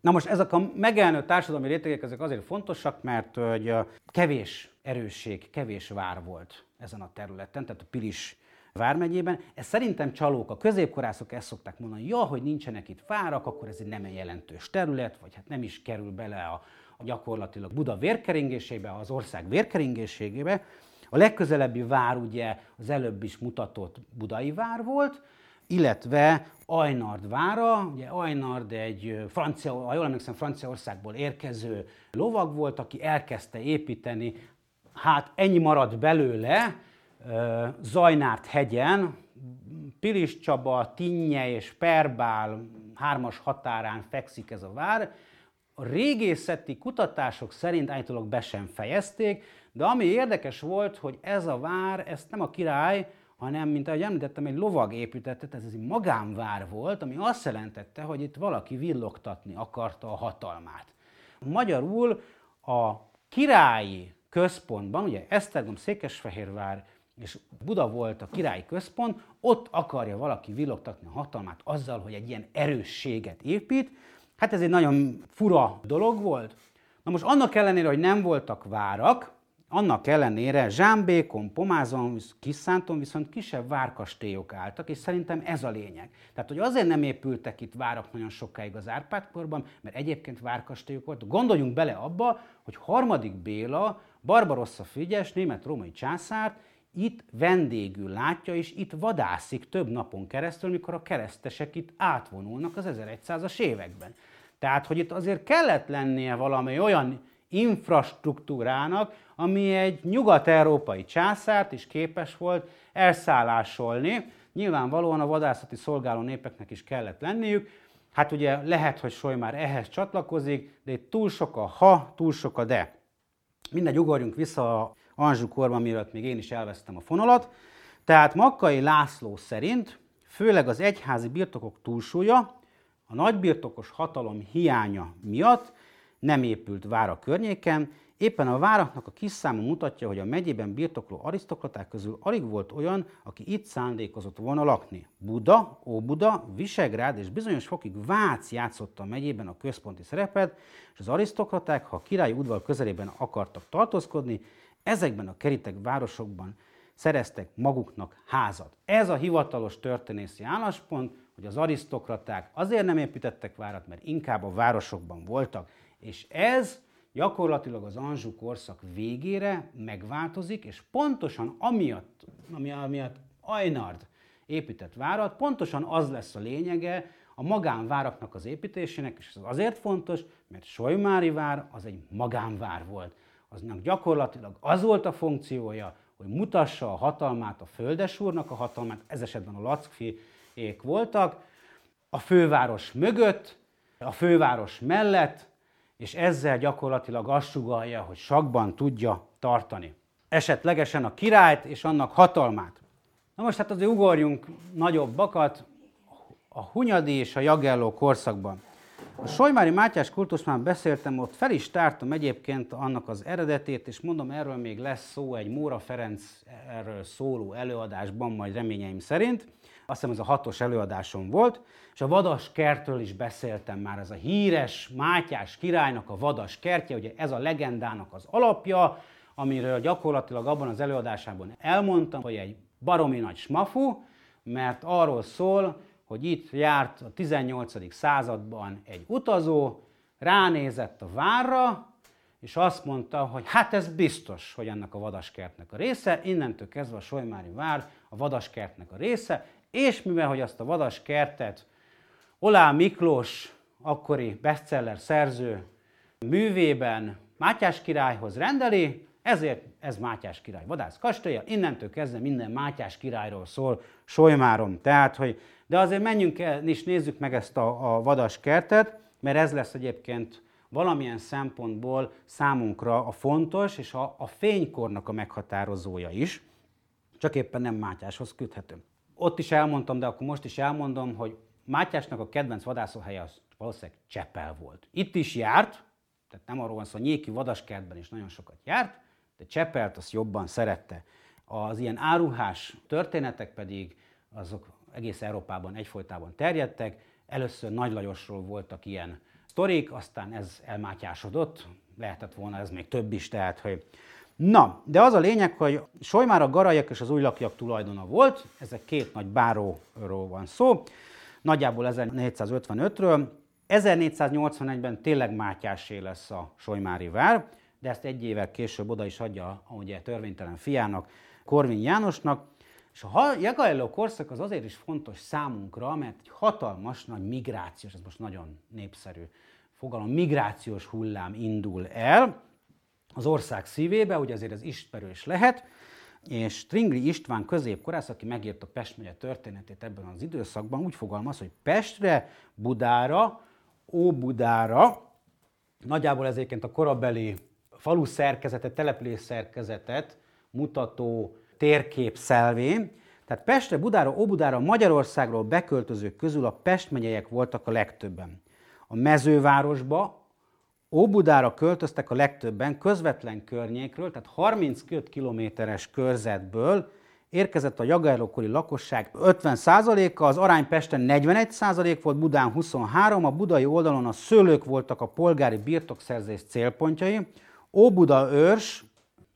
Na most ezek a megjelenő társadalmi rétegek ezek azért fontosak, mert hogy kevés erősség, kevés vár volt ezen a területen, tehát a Pilis vármegyében. Ez szerintem csalók, a középkorászok ezt szokták mondani, ja, hogy nincsenek itt várak, akkor ez egy nem jelentős terület, vagy hát nem is kerül bele a gyakorlatilag Buda vérkeringésébe, az ország vérkeringésébe. A legközelebbi vár ugye az előbb is mutatott Budai vár volt, illetve Ajnard vára, ugye Ajnard egy francia, ha jól emlékszem, Franciaországból érkező lovag volt, aki elkezdte építeni, hát ennyi maradt belőle, Zajnárt hegyen, Pilis Csaba, Tinnye és Perbál hármas határán fekszik ez a vár. A régészeti kutatások szerint állítólag be sem fejezték, de ami érdekes volt, hogy ez a vár, ezt nem a király, hanem, mint ahogy említettem, egy lovag építette, ez egy magánvár volt, ami azt jelentette, hogy itt valaki villogtatni akarta a hatalmát. Magyarul a királyi központban, ugye Esztergom, Székesfehérvár és Buda volt a királyi központ, ott akarja valaki villogtatni a hatalmát azzal, hogy egy ilyen erősséget épít. Hát ez egy nagyon fura dolog volt. Na most annak ellenére, hogy nem voltak várak, annak ellenére Zsámbékon, Pomázon, Kisszánton viszont kisebb várkastélyok álltak, és szerintem ez a lényeg. Tehát, hogy azért nem épültek itt várak nagyon sokáig az Árpádkorban, mert egyébként várkastélyok voltak. Gondoljunk bele abba, hogy harmadik Béla, Barbarossa Figyes, német-római császárt itt vendégül látja, és itt vadászik több napon keresztül, mikor a keresztesek itt átvonulnak az 1100-as években. Tehát, hogy itt azért kellett lennie valami olyan infrastruktúrának, ami egy nyugat-európai császárt is képes volt elszállásolni. Nyilvánvalóan a vadászati szolgáló népeknek is kellett lenniük. Hát ugye lehet, hogy Soly már ehhez csatlakozik, de itt túl sok a ha, túl sok a de. Mindegy, ugorjunk vissza a Anzsú korban, mielőtt még én is elvesztem a fonalat. Tehát Makkai László szerint főleg az egyházi birtokok túlsúlya, a nagybirtokos hatalom hiánya miatt nem épült vár a környéken, éppen a váraknak a kis száma mutatja, hogy a megyében birtokló arisztokraták közül alig volt olyan, aki itt szándékozott volna lakni. Buda, Óbuda, Visegrád és bizonyos fokig Vác játszotta a megyében a központi szerepet, és az arisztokraták, ha a királyi udvar közelében akartak tartózkodni, ezekben a kerítek városokban szereztek maguknak házat. Ez a hivatalos történészi álláspont, hogy az arisztokraták azért nem építettek várat, mert inkább a városokban voltak, és ez gyakorlatilag az Anzsú korszak végére megváltozik, és pontosan amiatt, ami, amiatt Ajnard épített várat, pontosan az lesz a lényege a magánváraknak az építésének, és ez azért fontos, mert Solymári vár az egy magánvár volt. Aznak gyakorlatilag az volt a funkciója, hogy mutassa a hatalmát a földesúrnak a hatalmát, ez esetben a lackfiék voltak, a főváros mögött, a főváros mellett, és ezzel gyakorlatilag azt sugalja, hogy sakban tudja tartani. Esetlegesen a királyt és annak hatalmát. Na most hát azért ugorjunk nagyobbakat, a Hunyadi és a Jagelló korszakban. A Solymári Mátyás kultusz már beszéltem, ott fel is tártam egyébként annak az eredetét, és mondom, erről még lesz szó egy Móra Ferenc erről szóló előadásban, majd reményeim szerint. Azt hiszem ez a hatos előadásom volt, és a Vadas kertről is beszéltem már, ez a híres Mátyás királynak a Vadas kertje, ugye ez a legendának az alapja, amiről gyakorlatilag abban az előadásában elmondtam, hogy egy baromi nagy smafu, mert arról szól, hogy itt járt a 18. században egy utazó, ránézett a várra, és azt mondta, hogy hát ez biztos, hogy ennek a vadaskertnek a része, innentől kezdve a Solymári vár a vadaskertnek a része, és mivel, hogy azt a vadaskertet Olá Miklós, akkori bestseller szerző művében Mátyás királyhoz rendeli, ezért ez Mátyás király vadász kastélya, innentől kezdve minden Mátyás királyról szól Solymárom. Tehát, hogy, de azért menjünk el, és nézzük meg ezt a, a vadas kertet, mert ez lesz egyébként valamilyen szempontból számunkra a fontos, és a, a fénykornak a meghatározója is, csak éppen nem Mátyáshoz köthető. Ott is elmondtam, de akkor most is elmondom, hogy Mátyásnak a kedvenc vadászóhelye az valószínűleg Csepel volt. Itt is járt, tehát nem arról van szó, Nyéki vadaskertben is nagyon sokat járt, de Csepelt azt jobban szerette. Az ilyen áruhás történetek pedig azok egész Európában egyfolytában terjedtek. Először Nagy Lajosról voltak ilyen sztorik, aztán ez elmátyásodott, lehetett volna ez még több is, tehát hogy Na, de az a lényeg, hogy Solymár a garajak és az újlakiak tulajdona volt, ezek két nagy báróról van szó, nagyjából 1455-ről. 1481-ben tényleg Mátyásé lesz a Solymári vár, de ezt egy évvel később oda is adja ugye törvénytelen fiának, Korvin Jánosnak. És a Jagaelló korszak az azért is fontos számunkra, mert egy hatalmas nagy migrációs, ez most nagyon népszerű fogalom, migrációs hullám indul el az ország szívébe, ugye azért ez ismerős lehet, és Stringli István középkorász, aki megírta Pest megye történetét ebben az időszakban, úgy fogalmaz, hogy Pestre, Budára, Óbudára, nagyjából ezért a korabeli falu szerkezetet, település szerkezetet mutató térkép szelvén. Tehát Pestre, Budára, Óbudára, Magyarországról beköltözők közül a Pest megyeiek voltak a legtöbben. A mezővárosba, Óbudára költöztek a legtöbben közvetlen környékről, tehát 32 kilométeres körzetből érkezett a Jagerlókori lakosság 50%-a, az arány Pesten 41% volt, Budán 23, a budai oldalon a szőlők voltak a polgári birtokszerzés célpontjai, Óbuda őrs,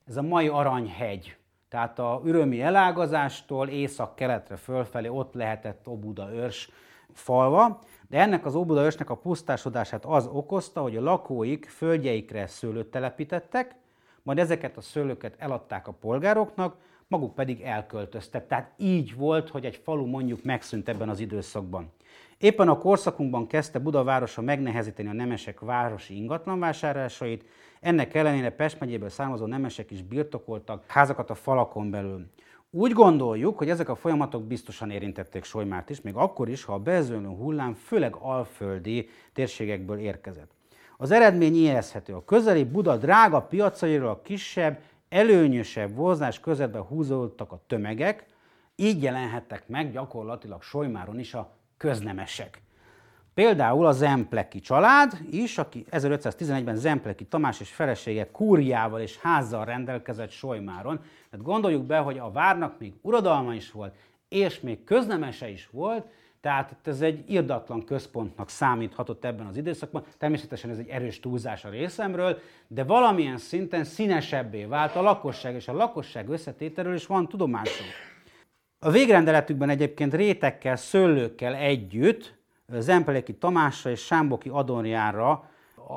ez a mai Aranyhegy, tehát a ürömi elágazástól észak-keletre fölfelé ott lehetett Óbuda őrs falva, de ennek az Óbuda őrsnek a pusztásodását az okozta, hogy a lakóik földjeikre szőlőt telepítettek, majd ezeket a szőlőket eladták a polgároknak, maguk pedig elköltöztek. Tehát így volt, hogy egy falu mondjuk megszűnt ebben az időszakban. Éppen a korszakunkban kezdte Budavárosa megnehezíteni a nemesek városi ingatlanvásárlásait, ennek ellenére Pest megyéből származó nemesek is birtokoltak házakat a falakon belül. Úgy gondoljuk, hogy ezek a folyamatok biztosan érintették Solymárt is, még akkor is, ha a bezőnő hullám főleg alföldi térségekből érkezett. Az eredmény érezhető. A közeli Buda drága piacairól a kisebb, előnyösebb vozás közepbe húzódtak a tömegek, így jelenhettek meg gyakorlatilag Solymáron is a köznemesek. Például a Zempleki család is, aki 1511-ben Zempleki Tamás és felesége kúriával és házzal rendelkezett Solymáron. Tehát gondoljuk be, hogy a várnak még uradalma is volt, és még köznemese is volt, tehát ez egy irdatlan központnak számíthatott ebben az időszakban. Természetesen ez egy erős túlzás a részemről, de valamilyen szinten színesebbé vált a lakosság, és a lakosság összetételről is van tudomásunk. A végrendeletükben egyébként rétekkel, szőlőkkel együtt Zempeléki Tamásra és Sámboki Adonjára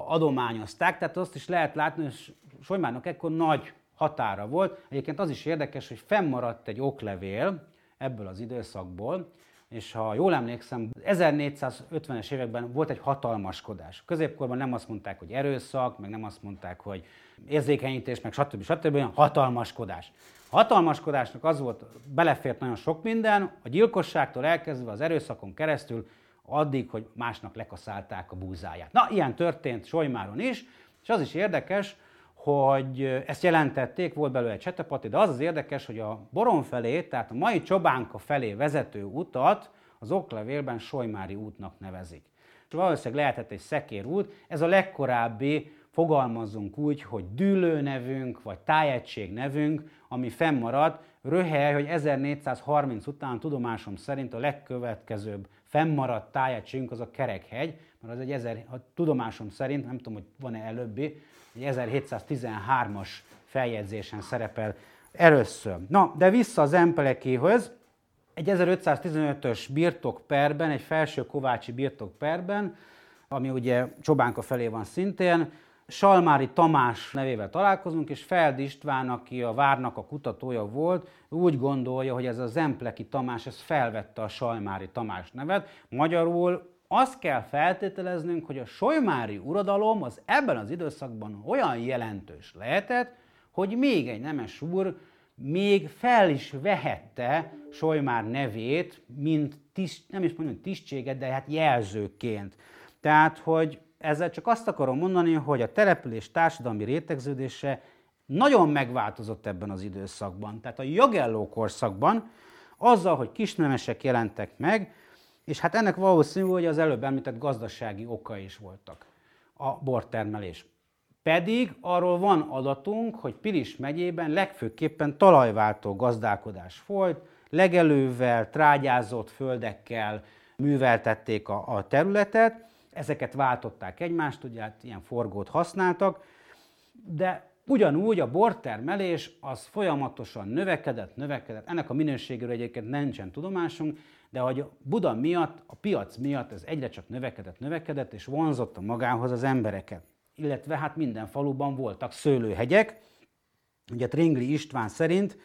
adományozták, tehát azt is lehet látni, hogy Solymárnak ekkor nagy határa volt. Egyébként az is érdekes, hogy fennmaradt egy oklevél ebből az időszakból, és ha jól emlékszem, 1450-es években volt egy hatalmaskodás. Középkorban nem azt mondták, hogy erőszak, meg nem azt mondták, hogy érzékenyítés, meg stb. stb. stb. hatalmaskodás. A hatalmaskodásnak az volt, belefért nagyon sok minden, a gyilkosságtól elkezdve az erőszakon keresztül addig, hogy másnak lekaszálták a búzáját. Na, ilyen történt Solymáron is, és az is érdekes, hogy ezt jelentették, volt belőle egy csetepati, de az az érdekes, hogy a Boron felé, tehát a mai Csobánka felé vezető utat az oklevélben Solymári útnak nevezik. És valószínűleg lehetett egy szekér út, ez a legkorábbi fogalmazzunk úgy, hogy dűlő nevünk, vagy tájegység nevünk, ami fennmaradt, röhely, hogy 1430 után tudomásom szerint a legkövetkezőbb fennmaradt tájegységünk az a Kerekhegy, mert az egy ezer, a tudomásom szerint, nem tudom, hogy van-e előbbi, egy 1713-as feljegyzésen szerepel először. Na, de vissza az Empelekéhoz, egy 1515-ös birtokperben, egy felső kovácsi birtokperben, ami ugye Csobánka felé van szintén, Salmári Tamás nevével találkozunk, és Feld István, aki a várnak a kutatója volt, úgy gondolja, hogy ez a Zempleki Tamás, ez felvette a Salmári Tamás nevet. Magyarul azt kell feltételeznünk, hogy a Solymári uradalom az ebben az időszakban olyan jelentős lehetett, hogy még egy nemes úr még fel is vehette Solymár nevét, mint tiszt, nem is mondom tisztséget, de hát jelzőként. Tehát, hogy ezzel csak azt akarom mondani, hogy a település társadalmi rétegződése nagyon megváltozott ebben az időszakban. Tehát a jogelló korszakban azzal, hogy kisnemesek jelentek meg, és hát ennek valószínű, hogy az előbb említett gazdasági oka is voltak a bortermelés. Pedig arról van adatunk, hogy Pilis megyében legfőképpen talajváltó gazdálkodás folyt, legelővel, trágyázott földekkel műveltették a, a területet, ezeket váltották egymást, ugye hát ilyen forgót használtak, de ugyanúgy a bortermelés az folyamatosan növekedett, növekedett, ennek a minőségéről egyébként nincsen tudomásunk, de hogy Buda miatt, a piac miatt ez egyre csak növekedett, növekedett, és vonzotta magához az embereket. Illetve hát minden faluban voltak szőlőhegyek. Ugye Tringli István szerint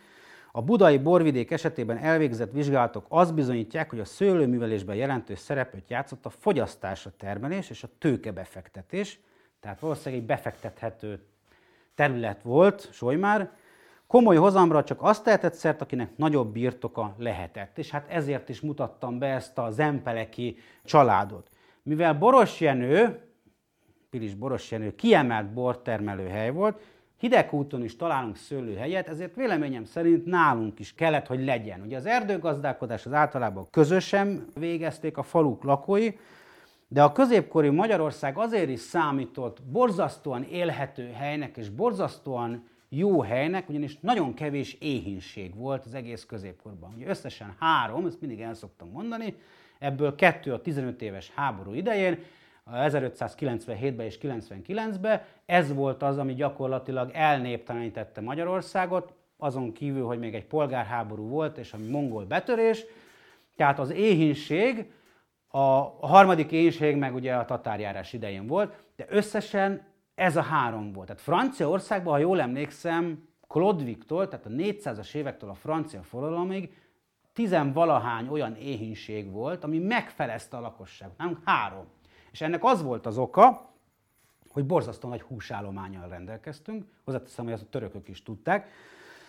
a budai borvidék esetében elvégzett vizsgálatok azt bizonyítják, hogy a szőlőművelésben jelentős szerepet játszott a fogyasztás, a termelés és a tőkebefektetés, tehát valószínűleg egy befektethető terület volt Solymár, Komoly hozamra csak azt tehetett szert, akinek nagyobb birtoka lehetett. És hát ezért is mutattam be ezt a Zempeleki családot. Mivel Boros Jenő, Pilis Boros Jenő kiemelt bortermelő hely volt, Hidegúton is találunk szőlőhelyet, ezért véleményem szerint nálunk is kellett, hogy legyen. Ugye az erdőgazdálkodás az általában közösen végezték a faluk lakói, de a középkori Magyarország azért is számított borzasztóan élhető helynek és borzasztóan jó helynek, ugyanis nagyon kevés éhínség volt az egész középkorban. Ugye összesen három, ezt mindig el szoktam mondani, ebből kettő a 15 éves háború idején, 1597-ben és 99-ben. Ez volt az, ami gyakorlatilag elnéptelenítette Magyarországot, azon kívül, hogy még egy polgárháború volt, és a mongol betörés. Tehát az éhínség, a harmadik éhínség meg ugye a tatárjárás idején volt, de összesen ez a három volt. Tehát Franciaországban, ha jól emlékszem, Klodviktól, tehát a 400-as évektől a francia forradalomig tizenvalahány olyan éhínség volt, ami megfelezte a lakosságot. Nem három. És ennek az volt az oka, hogy borzasztó nagy húsállományjal rendelkeztünk, hozzáteszem, hogy ezt a törökök is tudták,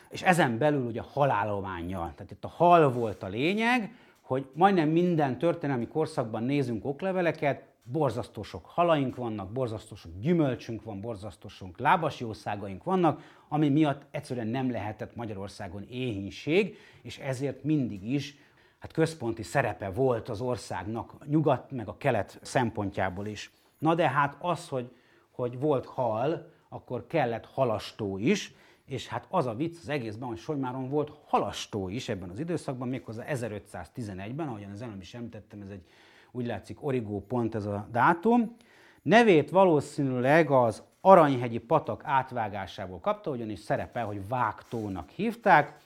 és ezen belül ugye halállományjal. Tehát itt a hal volt a lényeg, hogy majdnem minden történelmi korszakban nézünk okleveleket, borzasztó sok halaink vannak, borzasztó sok gyümölcsünk van, borzasztó sok lábas jószágaink vannak, ami miatt egyszerűen nem lehetett Magyarországon éhínség, és ezért mindig is hát központi szerepe volt az országnak a nyugat meg a kelet szempontjából is. Na de hát az, hogy, hogy volt hal, akkor kellett halastó is, és hát az a vicc az egészben, hogy Solymáron volt halastó is ebben az időszakban, méghozzá 1511-ben, ahogyan az előbb is említettem, ez egy úgy látszik origó pont ez a dátum. Nevét valószínűleg az Aranyhegyi patak átvágásából kapta, ugyanis szerepel, hogy vágtónak hívták.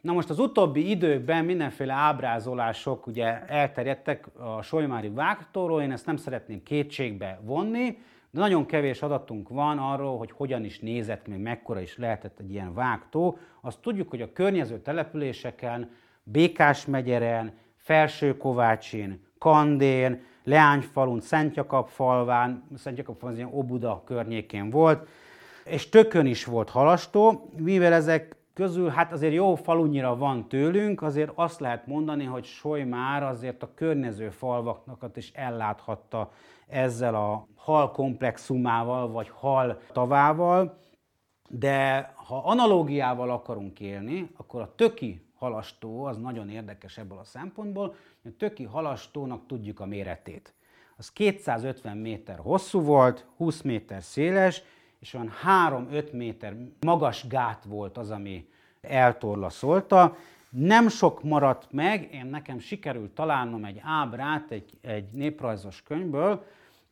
Na most az utóbbi időkben mindenféle ábrázolások ugye elterjedtek a Solymári vágtóról, én ezt nem szeretném kétségbe vonni, de nagyon kevés adatunk van arról, hogy hogyan is nézett, még mekkora is lehetett egy ilyen vágtó. Azt tudjuk, hogy a környező településeken, Békás megyeren, Felsőkovácsin, Kandén, Leányfalun, Szentjakab falván, Szentjakab az ilyen Obuda környékén volt, és tökön is volt halastó, mivel ezek közül hát azért jó falunyira van tőlünk, azért azt lehet mondani, hogy Soly már azért a környező falvaknak is elláthatta ezzel a hal komplexumával, vagy hal tavával, de ha analógiával akarunk élni, akkor a töki halastó az nagyon érdekes ebből a szempontból. A töki halastónak tudjuk a méretét. Az 250 méter hosszú volt, 20 méter széles, és olyan 3-5 méter magas gát volt az, ami eltorlaszolta. Nem sok maradt meg, én nekem sikerült találnom egy ábrát egy, egy néprajzos könyvből,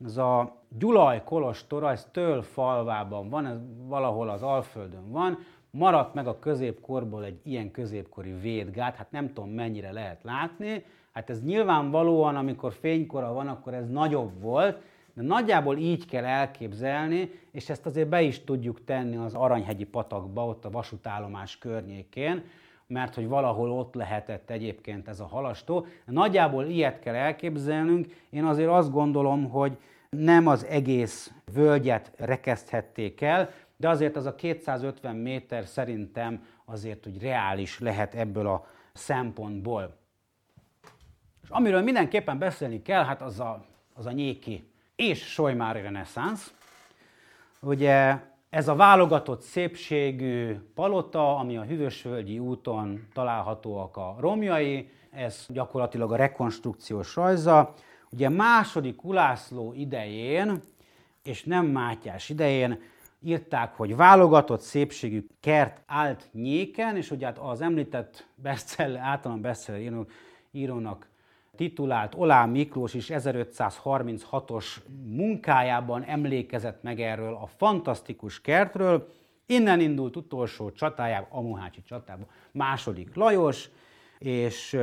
ez a Gyulaj Kolostor, ez Töl falvában van, ez valahol az Alföldön van, maradt meg a középkorból egy ilyen középkori védgát, hát nem tudom mennyire lehet látni, hát ez nyilvánvalóan, amikor fénykora van, akkor ez nagyobb volt, de nagyjából így kell elképzelni, és ezt azért be is tudjuk tenni az Aranyhegyi patakba, ott a vasútállomás környékén, mert hogy valahol ott lehetett egyébként ez a halastó. Nagyjából ilyet kell elképzelnünk. Én azért azt gondolom, hogy nem az egész völgyet rekeszthették el, de azért az a 250 méter szerintem azért úgy reális lehet ebből a szempontból. És amiről mindenképpen beszélni kell, hát az a, az a nyéki és Solymári reneszánsz. Ugye ez a válogatott szépségű palota, ami a Hűvösvölgyi úton találhatóak a romjai, ez gyakorlatilag a rekonstrukciós rajza. Ugye második Ulászló idején, és nem Mátyás idején írták, hogy válogatott szépségű kert állt nyéken, és ugye hát az említett bestseller, általán bestseller írónak titulált Olá Miklós is 1536-os munkájában emlékezett meg erről a fantasztikus kertről. Innen indult utolsó csatájában, a Mohácsi csatában, második Lajos, és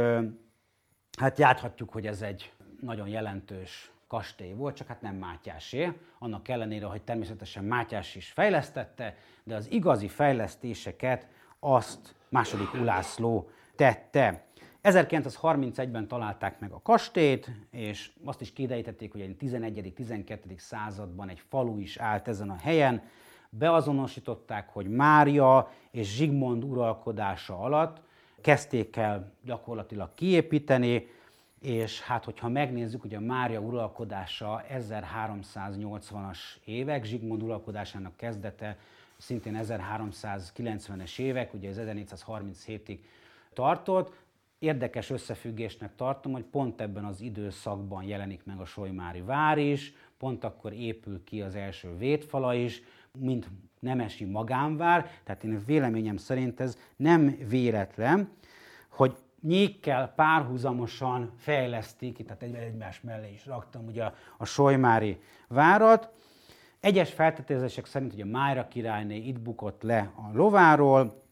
hát játhatjuk, hogy ez egy nagyon jelentős kastély volt, csak hát nem Mátyásé, annak ellenére, hogy természetesen Mátyás is fejlesztette, de az igazi fejlesztéseket azt második Ulászló tette. 1931-ben találták meg a kastélyt, és azt is kiderítették, hogy egy 11.-12. században egy falu is állt ezen a helyen. Beazonosították, hogy Mária és Zsigmond uralkodása alatt kezdték el gyakorlatilag kiépíteni, és hát hogyha megnézzük, hogy a Mária uralkodása 1380-as évek, Zsigmond uralkodásának kezdete szintén 1390-es évek, ugye ez 1437-ig tartott, érdekes összefüggésnek tartom, hogy pont ebben az időszakban jelenik meg a Solymári vár is, pont akkor épül ki az első védfala is, mint nemesi magánvár, tehát én véleményem szerint ez nem véletlen, hogy nyékkel párhuzamosan fejlesztik, tehát egy, egymás mellé is raktam ugye a, a Solymári várat. Egyes feltételezések szerint hogy a Májra királyné itt bukott le a lováról,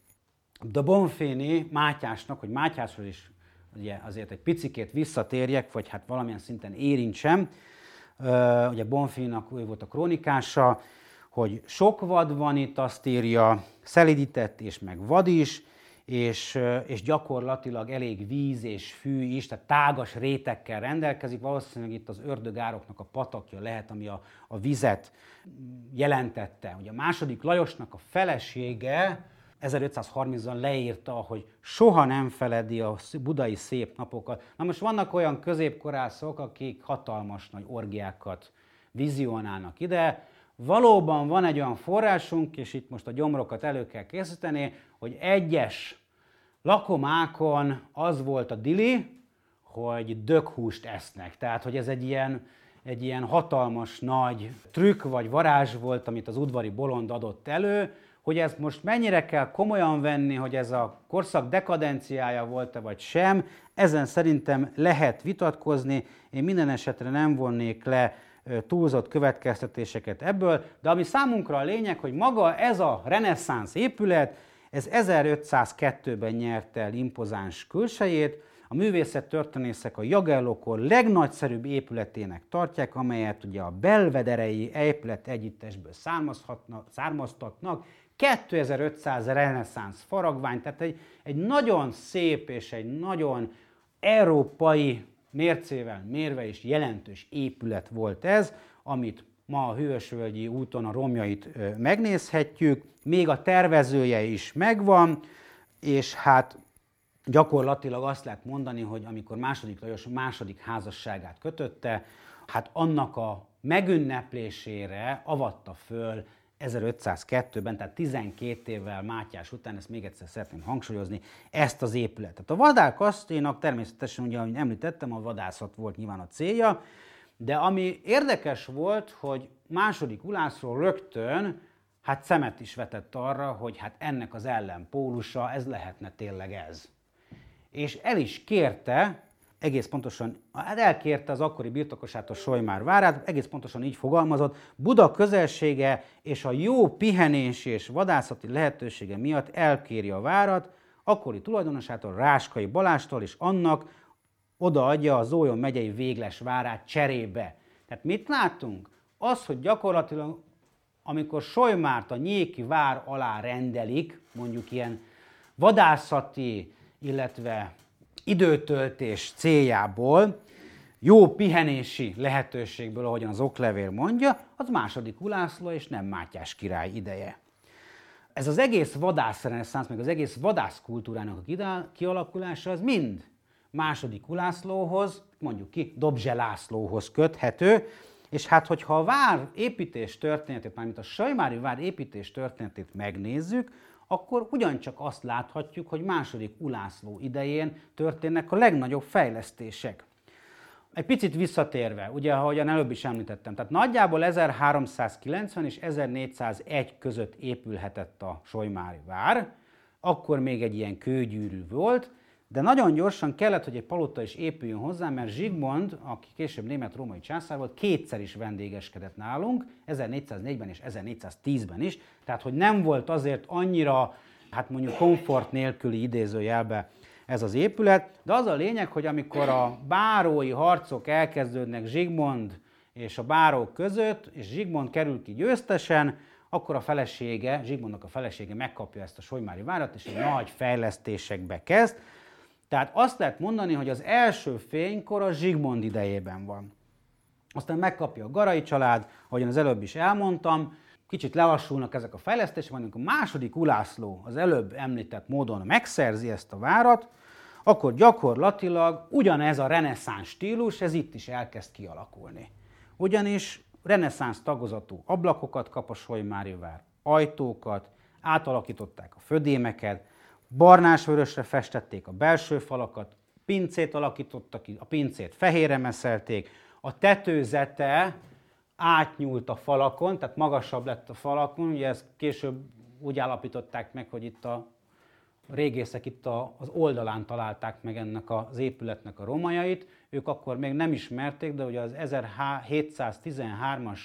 de Bonféni Mátyásnak, hogy Mátyásról is ugye azért egy picikét visszatérjek, vagy hát valamilyen szinten érintsem, ugye Bonfénak ő volt a krónikása, hogy sok vad van itt, azt írja, szelidített és meg vad is, és, és gyakorlatilag elég víz és fű is, tehát tágas rétekkel rendelkezik. Valószínűleg itt az ördögároknak a patakja lehet, ami a, a vizet jelentette. Ugye a második Lajosnak a felesége 1530-ban leírta, hogy soha nem feledi a budai szép napokat. Na most vannak olyan középkorászok, akik hatalmas nagy orgiákat vizionálnak ide. Valóban van egy olyan forrásunk, és itt most a gyomrokat elő kell készíteni, hogy egyes lakomákon az volt a dili, hogy döghúst esznek. Tehát, hogy ez egy ilyen, egy ilyen hatalmas nagy trükk vagy varázs volt, amit az udvari bolond adott elő, hogy ezt most mennyire kell komolyan venni, hogy ez a korszak dekadenciája volt-e vagy sem, ezen szerintem lehet vitatkozni. Én minden esetre nem vonnék le túlzott következtetéseket ebből, de ami számunkra a lényeg, hogy maga ez a reneszánsz épület, ez 1502-ben nyerte el impozáns külsejét, a művészet történészek a Jagellókor legnagyszerűbb épületének tartják, amelyet ugye a belvederei épület együttesből származtatnak, 2500 reneszánsz faragvány, tehát egy, egy nagyon szép és egy nagyon európai mércével mérve is jelentős épület volt ez, amit ma a Hősvölgyi úton a romjait megnézhetjük, még a tervezője is megvan, és hát gyakorlatilag azt lehet mondani, hogy amikor második Lajos második házasságát kötötte, hát annak a megünneplésére avatta föl 1502-ben, tehát 12 évvel Mátyás után, ezt még egyszer szeretném hangsúlyozni, ezt az épületet. A kastélynak természetesen, ugye, ahogy említettem, a vadászat volt nyilván a célja, de ami érdekes volt, hogy második Ulászról rögtön hát szemet is vetett arra, hogy hát ennek az ellenpólusa, ez lehetne tényleg ez. És el is kérte, egész pontosan, hát elkérte az akkori birtokosától Solymár várát, egész pontosan így fogalmazott, Buda közelsége és a jó pihenés és vadászati lehetősége miatt elkéri a várat, akkori tulajdonosától, Ráskai Balástól és annak odaadja a Zójon megyei végles várát cserébe. Tehát mit látunk? Az, hogy gyakorlatilag amikor Solymárt a Nyéki vár alá rendelik, mondjuk ilyen vadászati, illetve időtöltés céljából, jó pihenési lehetőségből, ahogyan az oklevél mondja, az második Ulászló és nem Mátyás király ideje. Ez az egész vadászreneszánsz, meg az egész vadászkultúrának a kialakulása, az mind második Ulászlóhoz, mondjuk ki, Dobzse Lászlóhoz köthető, és hát, hogyha a vár építés történetét, mármint a Sajmári vár építés történetét megnézzük, akkor ugyancsak azt láthatjuk, hogy második Ulászló idején történnek a legnagyobb fejlesztések. Egy picit visszatérve, ugye, ahogyan előbb is említettem, tehát nagyjából 1390 és 1401 között épülhetett a Solymári vár, akkor még egy ilyen kőgyűrű volt, de nagyon gyorsan kellett, hogy egy palota is épüljön hozzá, mert Zsigmond, aki később német-római császár volt, kétszer is vendégeskedett nálunk, 1404-ben és 1410-ben is, tehát hogy nem volt azért annyira, hát mondjuk komfort nélküli idézőjelbe ez az épület, de az a lényeg, hogy amikor a bárói harcok elkezdődnek Zsigmond és a bárók között, és Zsigmond kerül ki győztesen, akkor a felesége, Zsigmondnak a felesége megkapja ezt a Solymári várat, és egy nagy fejlesztésekbe kezd. Tehát azt lehet mondani, hogy az első fénykor a Zsigmond idejében van. Aztán megkapja a Garai család, ahogyan az előbb is elmondtam, kicsit lelassulnak ezek a fejlesztések, amikor a második Ulászló az előbb említett módon megszerzi ezt a várat, akkor gyakorlatilag ugyanez a reneszánsz stílus, ez itt is elkezd kialakulni. Ugyanis reneszánsz tagozatú ablakokat kap a Solymári vár, ajtókat, átalakították a födémeket, barnás-vörösre festették a belső falakat, pincét alakítottak ki, a pincét fehérre meszelték, a tetőzete átnyúlt a falakon, tehát magasabb lett a falakon, ugye ezt később úgy állapították meg, hogy itt a régészek itt a, az oldalán találták meg ennek az épületnek a romajait. Ők akkor még nem ismerték, de ugye az 1713-as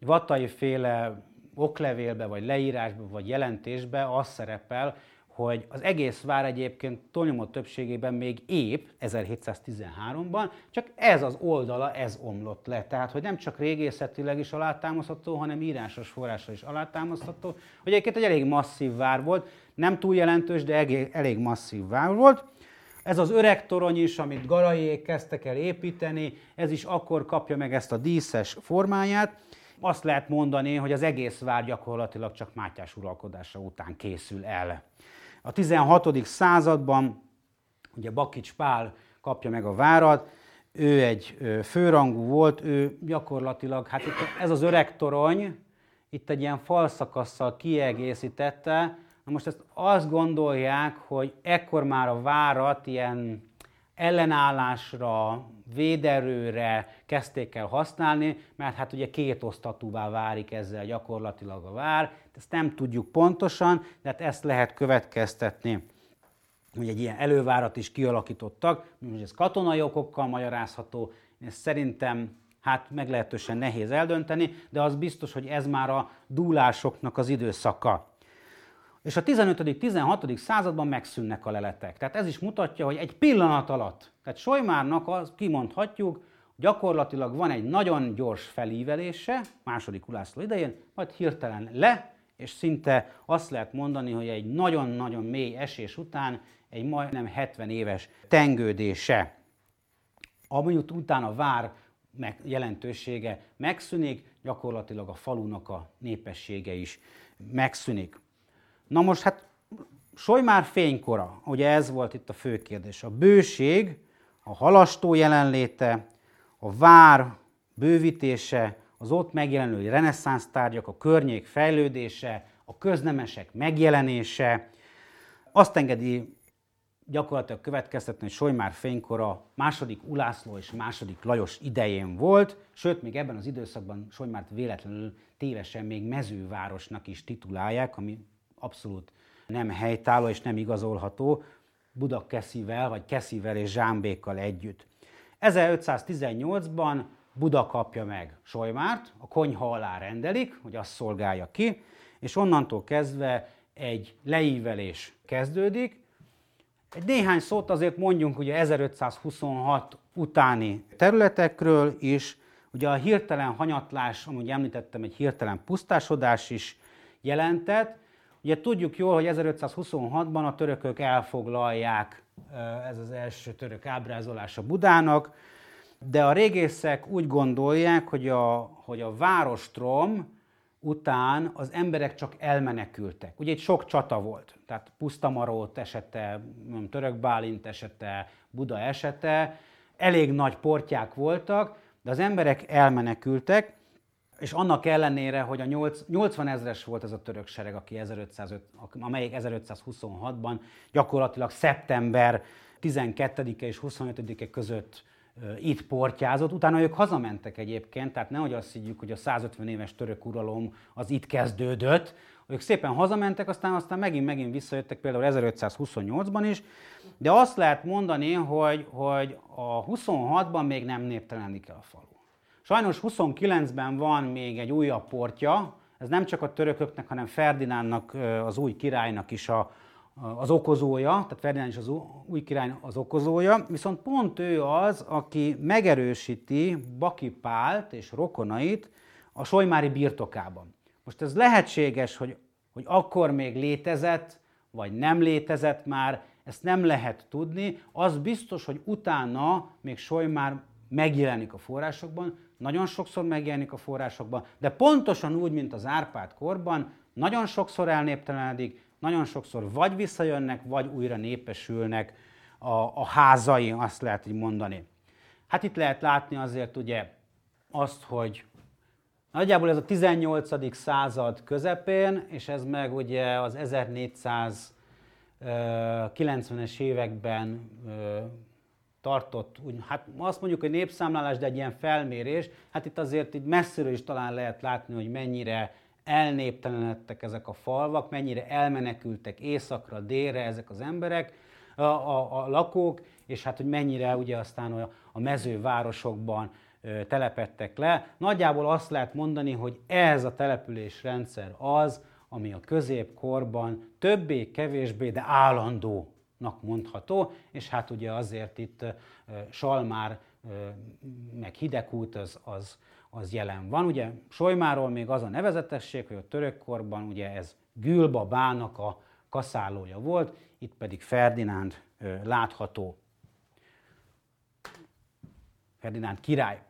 vatai féle oklevélbe, vagy leírásba, vagy jelentésbe az szerepel, hogy az egész vár egyébként túlnyomó többségében még ép 1713-ban, csak ez az oldala, ez omlott le. Tehát, hogy nem csak régészetileg is alátámasztható, hanem írásos forrásra is alátámasztható, hogy egyébként egy elég masszív vár volt, nem túl jelentős, de elég, elég masszív vár volt. Ez az öreg torony is, amit Garaiék kezdtek el építeni, ez is akkor kapja meg ezt a díszes formáját. Azt lehet mondani, hogy az egész vár gyakorlatilag csak Mátyás uralkodása után készül el. A 16. században ugye Bakics Pál kapja meg a várat, ő egy főrangú volt, ő gyakorlatilag, hát itt ez az öreg torony, itt egy ilyen falszakasszal kiegészítette, Na most ezt azt gondolják, hogy ekkor már a várat ilyen ellenállásra, véderőre kezdték el használni, mert hát ugye két osztatúvá várik ezzel gyakorlatilag a vár, ezt nem tudjuk pontosan, de hát ezt lehet következtetni hogy egy ilyen elővárat is kialakítottak, hogy ez katonai okokkal magyarázható, ez szerintem hát meglehetősen nehéz eldönteni, de az biztos, hogy ez már a dúlásoknak az időszaka. És a 15.-16. században megszűnnek a leletek. Tehát ez is mutatja, hogy egy pillanat alatt, tehát Solymárnak az, kimondhatjuk, gyakorlatilag van egy nagyon gyors felívelése, második Ulászló idején, majd hirtelen le, és szinte azt lehet mondani, hogy egy nagyon-nagyon mély esés után egy majdnem 70 éves tengődése. Amit utána vár meg jelentősége megszűnik, gyakorlatilag a falunak a népessége is megszűnik. Na most hát Solymár fénykora, ugye ez volt itt a fő kérdés. A bőség, a halastó jelenléte, a vár bővítése, az ott megjelenő reneszánsz tárgyak, a környék fejlődése, a köznemesek megjelenése, azt engedi gyakorlatilag következtetni, hogy Solymár fénykora második Ulászló és második Lajos idején volt, sőt, még ebben az időszakban Solymárt véletlenül tévesen még mezővárosnak is titulálják, ami abszolút nem helytálló és nem igazolható Budakeszivel, vagy Keszivel és Zsámbékkal együtt. 1518-ban Buda kapja meg Solymárt, a konyha alá rendelik, hogy azt szolgálja ki, és onnantól kezdve egy leívelés kezdődik. Egy néhány szót azért mondjunk ugye 1526 utáni területekről is. Ugye a hirtelen hanyatlás, amúgy említettem, egy hirtelen pusztásodás is jelentett. Ugye tudjuk jól, hogy 1526-ban a törökök elfoglalják, ez az első török ábrázolása Budának, de a régészek úgy gondolják, hogy a, hogy a várostrom után az emberek csak elmenekültek. Ugye itt sok csata volt, tehát Pusztamarót esete, Török Bálint esete, Buda esete, elég nagy portyák voltak, de az emberek elmenekültek, és annak ellenére, hogy a 80 ezres volt ez a török sereg, aki 1505, amelyik 1526-ban gyakorlatilag szeptember 12-e és 25-e között itt portyázott, utána ők hazamentek egyébként, tehát nehogy azt higgyük, hogy a 150 éves török uralom az itt kezdődött, ők szépen hazamentek, aztán aztán megint-megint visszajöttek például 1528-ban is, de azt lehet mondani, hogy, hogy a 26-ban még nem néptelenik el a falu. Sajnos 29-ben van még egy újabb portja, ez nem csak a törököknek, hanem Ferdinándnak, az új királynak is a, az okozója, tehát Ferdinánd is az új király az okozója, viszont pont ő az, aki megerősíti Baki Pált és rokonait a Solymári birtokában. Most ez lehetséges, hogy, hogy akkor még létezett, vagy nem létezett már, ezt nem lehet tudni. Az biztos, hogy utána még Solymár megjelenik a forrásokban, nagyon sokszor megjelenik a forrásokban, de pontosan úgy, mint az Árpád korban, nagyon sokszor elnéptelenedik, nagyon sokszor vagy visszajönnek, vagy újra népesülnek a, a házai, azt lehet így mondani. Hát itt lehet látni azért ugye azt, hogy nagyjából ez a 18. század közepén, és ez meg ugye az 1490-es években tartott, úgy, hát azt mondjuk, hogy népszámlálás, de egy ilyen felmérés, hát itt azért így messziről is talán lehet látni, hogy mennyire elnéptelenedtek ezek a falvak, mennyire elmenekültek északra, délre ezek az emberek, a, a, a lakók, és hát hogy mennyire ugye aztán a, a mezővárosokban ö, telepettek le. Nagyjából azt lehet mondani, hogy ez a településrendszer az, ami a középkorban többé-kevésbé, de állandónak mondható, és hát ugye azért itt Salmár meg Hidegút az, az, az jelen van. Ugye Solymáról még az a nevezetesség, hogy a törökkorban ugye ez Gülbabának a kaszálója volt, itt pedig Ferdinánd látható. Ferdinánd király.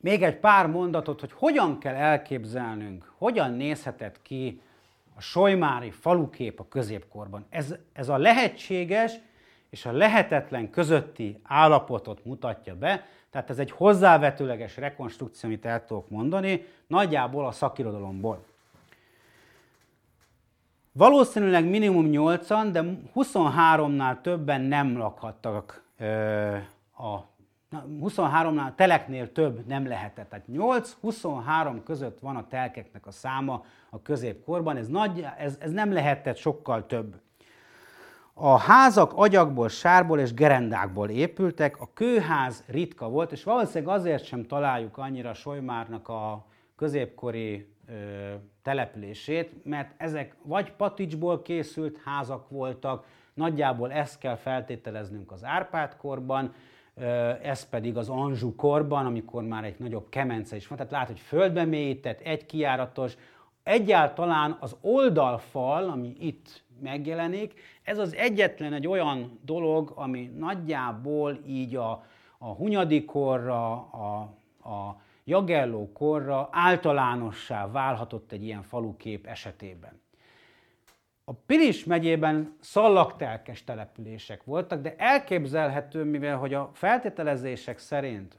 Még egy pár mondatot, hogy hogyan kell elképzelnünk, hogyan nézhetett ki a solymári falukép a középkorban. Ez, ez a lehetséges és a lehetetlen közötti állapotot mutatja be, tehát ez egy hozzávetőleges rekonstrukció, amit el tudok mondani, nagyjából a szakirodalomból. Valószínűleg minimum 8-an, de 23-nál többen nem lakhattak a 23-nál teleknél több nem lehetett. Tehát 8-23 között van a telkeknek a száma a középkorban, ez, nagy, ez, ez nem lehetett sokkal több. A házak agyagból, sárból és gerendákból épültek, a kőház ritka volt, és valószínűleg azért sem találjuk annyira Solymárnak a középkori ö, települését, mert ezek vagy paticsból készült házak voltak, nagyjából ezt kell feltételeznünk az Árpád korban, ez pedig az Anzsú korban, amikor már egy nagyobb kemence is van. Tehát lát, hogy földbe mélyített, egy kiáratos, egyáltalán az oldalfal, ami itt megjelenik. Ez az egyetlen egy olyan dolog, ami nagyjából így a, a Hunyadi korra, a, a Jagelló korra általánossá válhatott egy ilyen falukép esetében. A Pilis megyében szallagtelkes települések voltak, de elképzelhető, mivel hogy a feltételezések szerint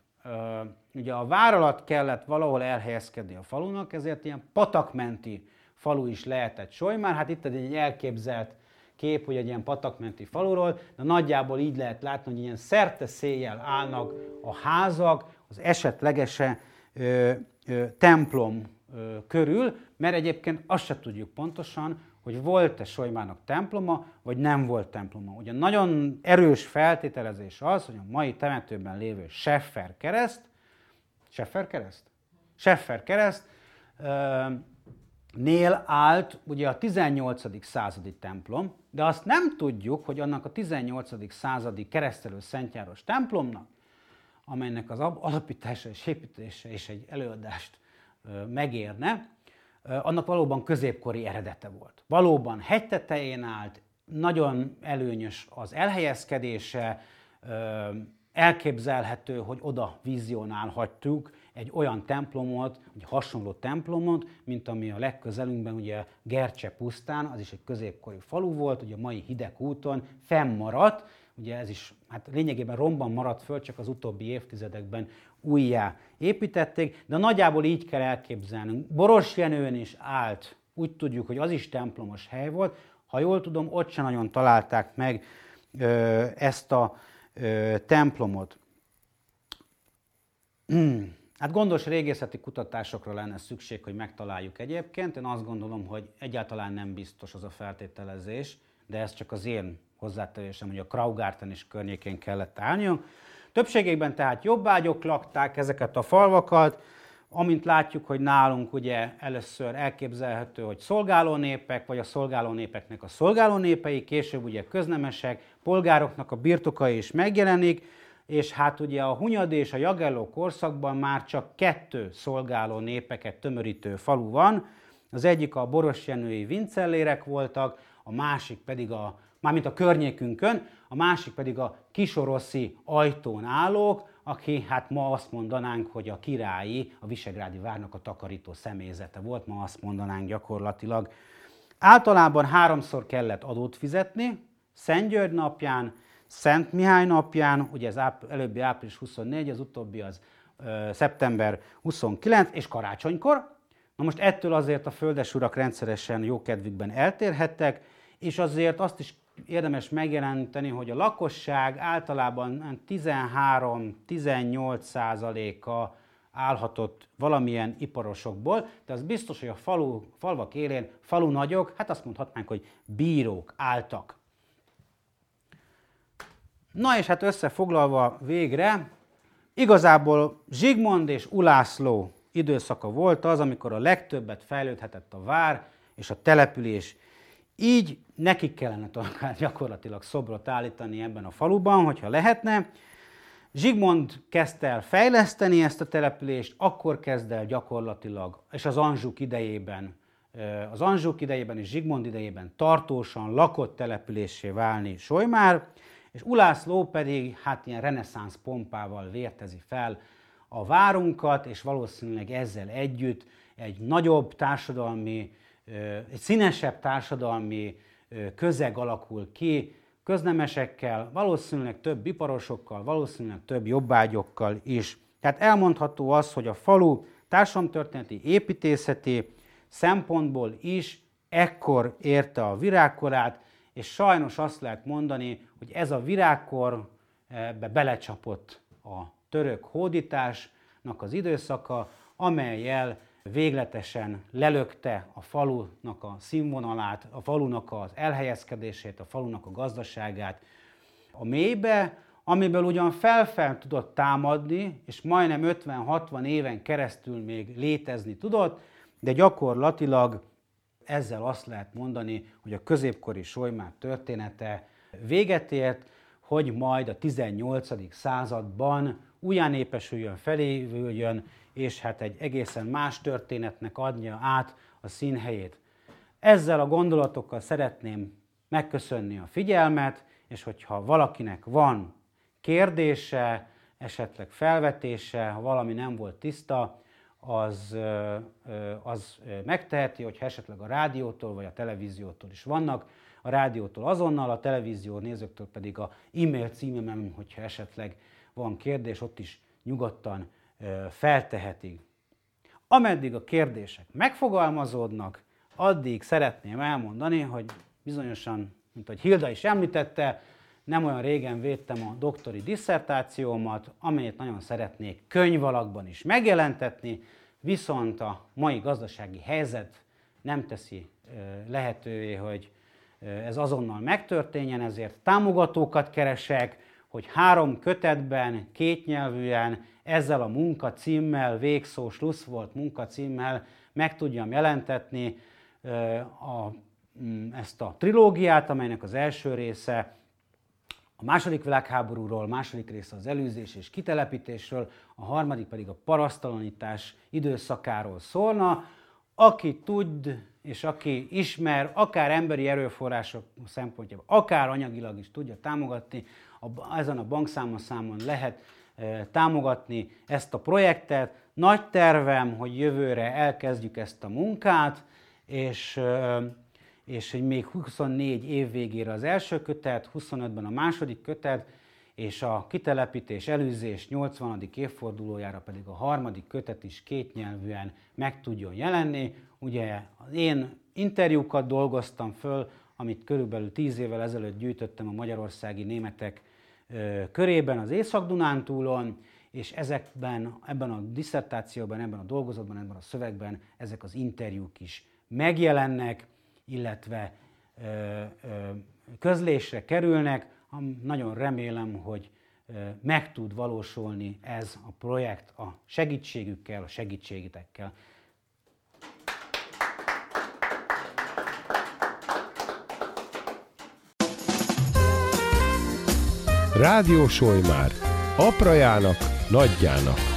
ugye a vár alatt kellett valahol elhelyezkedni a falunak, ezért ilyen patakmenti falu is lehetett Solymár. Hát itt egy elképzelt kép, hogy egy ilyen patakmenti faluról, de nagyjából így lehet látni, hogy ilyen szerte széjjel állnak a házak, az esetlegese ö, ö, templom ö, körül, mert egyébként azt se tudjuk pontosan, hogy volt-e Solymának temploma, vagy nem volt temploma. Ugye nagyon erős feltételezés az, hogy a mai temetőben lévő Seffer kereszt, Seffer kereszt? Seffer kereszt, nél állt ugye a 18. századi templom, de azt nem tudjuk, hogy annak a 18. századi keresztelő Szentjáros templomnak, amelynek az alapítása és építése és egy előadást megérne, annak valóban középkori eredete volt. Valóban hegytetején állt, nagyon előnyös az elhelyezkedése, elképzelhető, hogy oda vizionálhatjuk egy olyan templomot, egy hasonló templomot, mint ami a legközelünkben, ugye Gercse pusztán, az is egy középkori falu volt, ugye a mai hideg úton fennmaradt, ugye ez is hát lényegében romban maradt föl, csak az utóbbi évtizedekben újjá építették, de nagyjából így kell elképzelnünk. Boros Jenőn is állt, úgy tudjuk, hogy az is templomos hely volt, ha jól tudom, ott sem nagyon találták meg ö, ezt a ö, templomot. Hmm. Hát gondos régészeti kutatásokra lenne szükség, hogy megtaláljuk egyébként. Én azt gondolom, hogy egyáltalán nem biztos az a feltételezés, de ez csak az én hozzátevésem, hogy a Kraugarten is környékén kellett állniunk. Többségében tehát jobbágyok lakták ezeket a falvakat, amint látjuk, hogy nálunk ugye először elképzelhető, hogy szolgáló népek, vagy a szolgáló népeknek a szolgáló népei, később ugye köznemesek, polgároknak a birtokai is megjelenik, és hát ugye a Hunyad és a Jagelló korszakban már csak kettő szolgáló népeket tömörítő falu van. Az egyik a borosjenői vincellérek voltak, a másik pedig a, mármint a környékünkön, a másik pedig a kisoroszi ajtón állók, aki hát ma azt mondanánk, hogy a királyi, a Visegrádi várnak a takarító személyzete volt, ma azt mondanánk gyakorlatilag. Általában háromszor kellett adót fizetni, Szent György napján, Szent Mihály napján, ugye ez áp, előbbi április 24, az utóbbi az ö, szeptember 29, és karácsonykor. Na most ettől azért a földesurak rendszeresen jókedvükben eltérhettek, és azért azt is érdemes megjelenteni, hogy a lakosság általában 13-18 százaléka állhatott valamilyen iparosokból, de az biztos, hogy a falu, falvak élén falu nagyok, hát azt mondhatnánk, hogy bírók álltak. Na és hát összefoglalva végre, igazából Zsigmond és Ulászló időszaka volt az, amikor a legtöbbet fejlődhetett a vár és a település. Így nekik kellene gyakorlatilag szobrot állítani ebben a faluban, hogyha lehetne. Zsigmond kezdte el fejleszteni ezt a települést, akkor kezd el gyakorlatilag, és az Anzsuk idejében, az Anzsuk idejében és Zsigmond idejében tartósan lakott településé válni Solymár, és Ulászló pedig hát ilyen reneszánsz pompával vértezi fel a várunkat, és valószínűleg ezzel együtt egy nagyobb társadalmi, egy színesebb társadalmi közeg alakul ki, köznemesekkel, valószínűleg több iparosokkal, valószínűleg több jobbágyokkal is. Tehát elmondható az, hogy a falu társadalomtörténeti, építészeti szempontból is ekkor érte a virágkorát, és sajnos azt lehet mondani, hogy ez a virágkor be belecsapott a török hódításnak az időszaka, amelyel végletesen lelökte a falunak a színvonalát, a falunak az elhelyezkedését, a falunak a gazdaságát a mélybe, amiből ugyan felfel tudott támadni, és majdnem 50-60 éven keresztül még létezni tudott, de gyakorlatilag ezzel azt lehet mondani, hogy a középkori Solymár története véget ért, hogy majd a 18. században újján népesüljön, felévüljön, és hát egy egészen más történetnek adja át a színhelyét. Ezzel a gondolatokkal szeretném megköszönni a figyelmet, és hogyha valakinek van kérdése, esetleg felvetése, ha valami nem volt tiszta, az, az megteheti, hogy esetleg a rádiótól vagy a televíziótól is vannak. A rádiótól azonnal, a televízió nézőktől pedig a e-mail címem, hogyha esetleg van kérdés, ott is nyugodtan feltehetik. Ameddig a kérdések megfogalmazódnak, addig szeretném elmondani, hogy bizonyosan, mint ahogy Hilda is említette, nem olyan régen védtem a doktori disszertációmat, amelyet nagyon szeretnék könyvalakban is megjelentetni, viszont a mai gazdasági helyzet nem teszi lehetővé, hogy ez azonnal megtörténjen, ezért támogatókat keresek, hogy három kötetben, kétnyelvűen, ezzel a munkacímmel, végszó slusz volt munkacímmel meg tudjam jelentetni a, mm, ezt a trilógiát, amelynek az első része a második világháborúról, második része az előzés és kitelepítésről, a harmadik pedig a parasztalanítás időszakáról szólna. Aki tud és aki ismer, akár emberi erőforrások szempontjából, akár anyagilag is tudja támogatni, a, ezen a bankszámon számon lehet támogatni ezt a projektet. Nagy tervem, hogy jövőre elkezdjük ezt a munkát, és és hogy még 24 év végére az első kötet, 25-ben a második kötet, és a kitelepítés, előzés 80. évfordulójára pedig a harmadik kötet is kétnyelvűen meg tudjon jelenni. Ugye én interjúkat dolgoztam föl, amit körülbelül 10 évvel ezelőtt gyűjtöttem a magyarországi németek körében az Észak-Dunántúlon, és ezekben, ebben a diszertációban, ebben a dolgozatban, ebben a szövegben ezek az interjúk is megjelennek illetve közlésre kerülnek. Nagyon remélem, hogy meg tud valósulni ez a projekt a segítségükkel, a segítségitekkel. Rádió Solymár. Aprajának, nagyjának.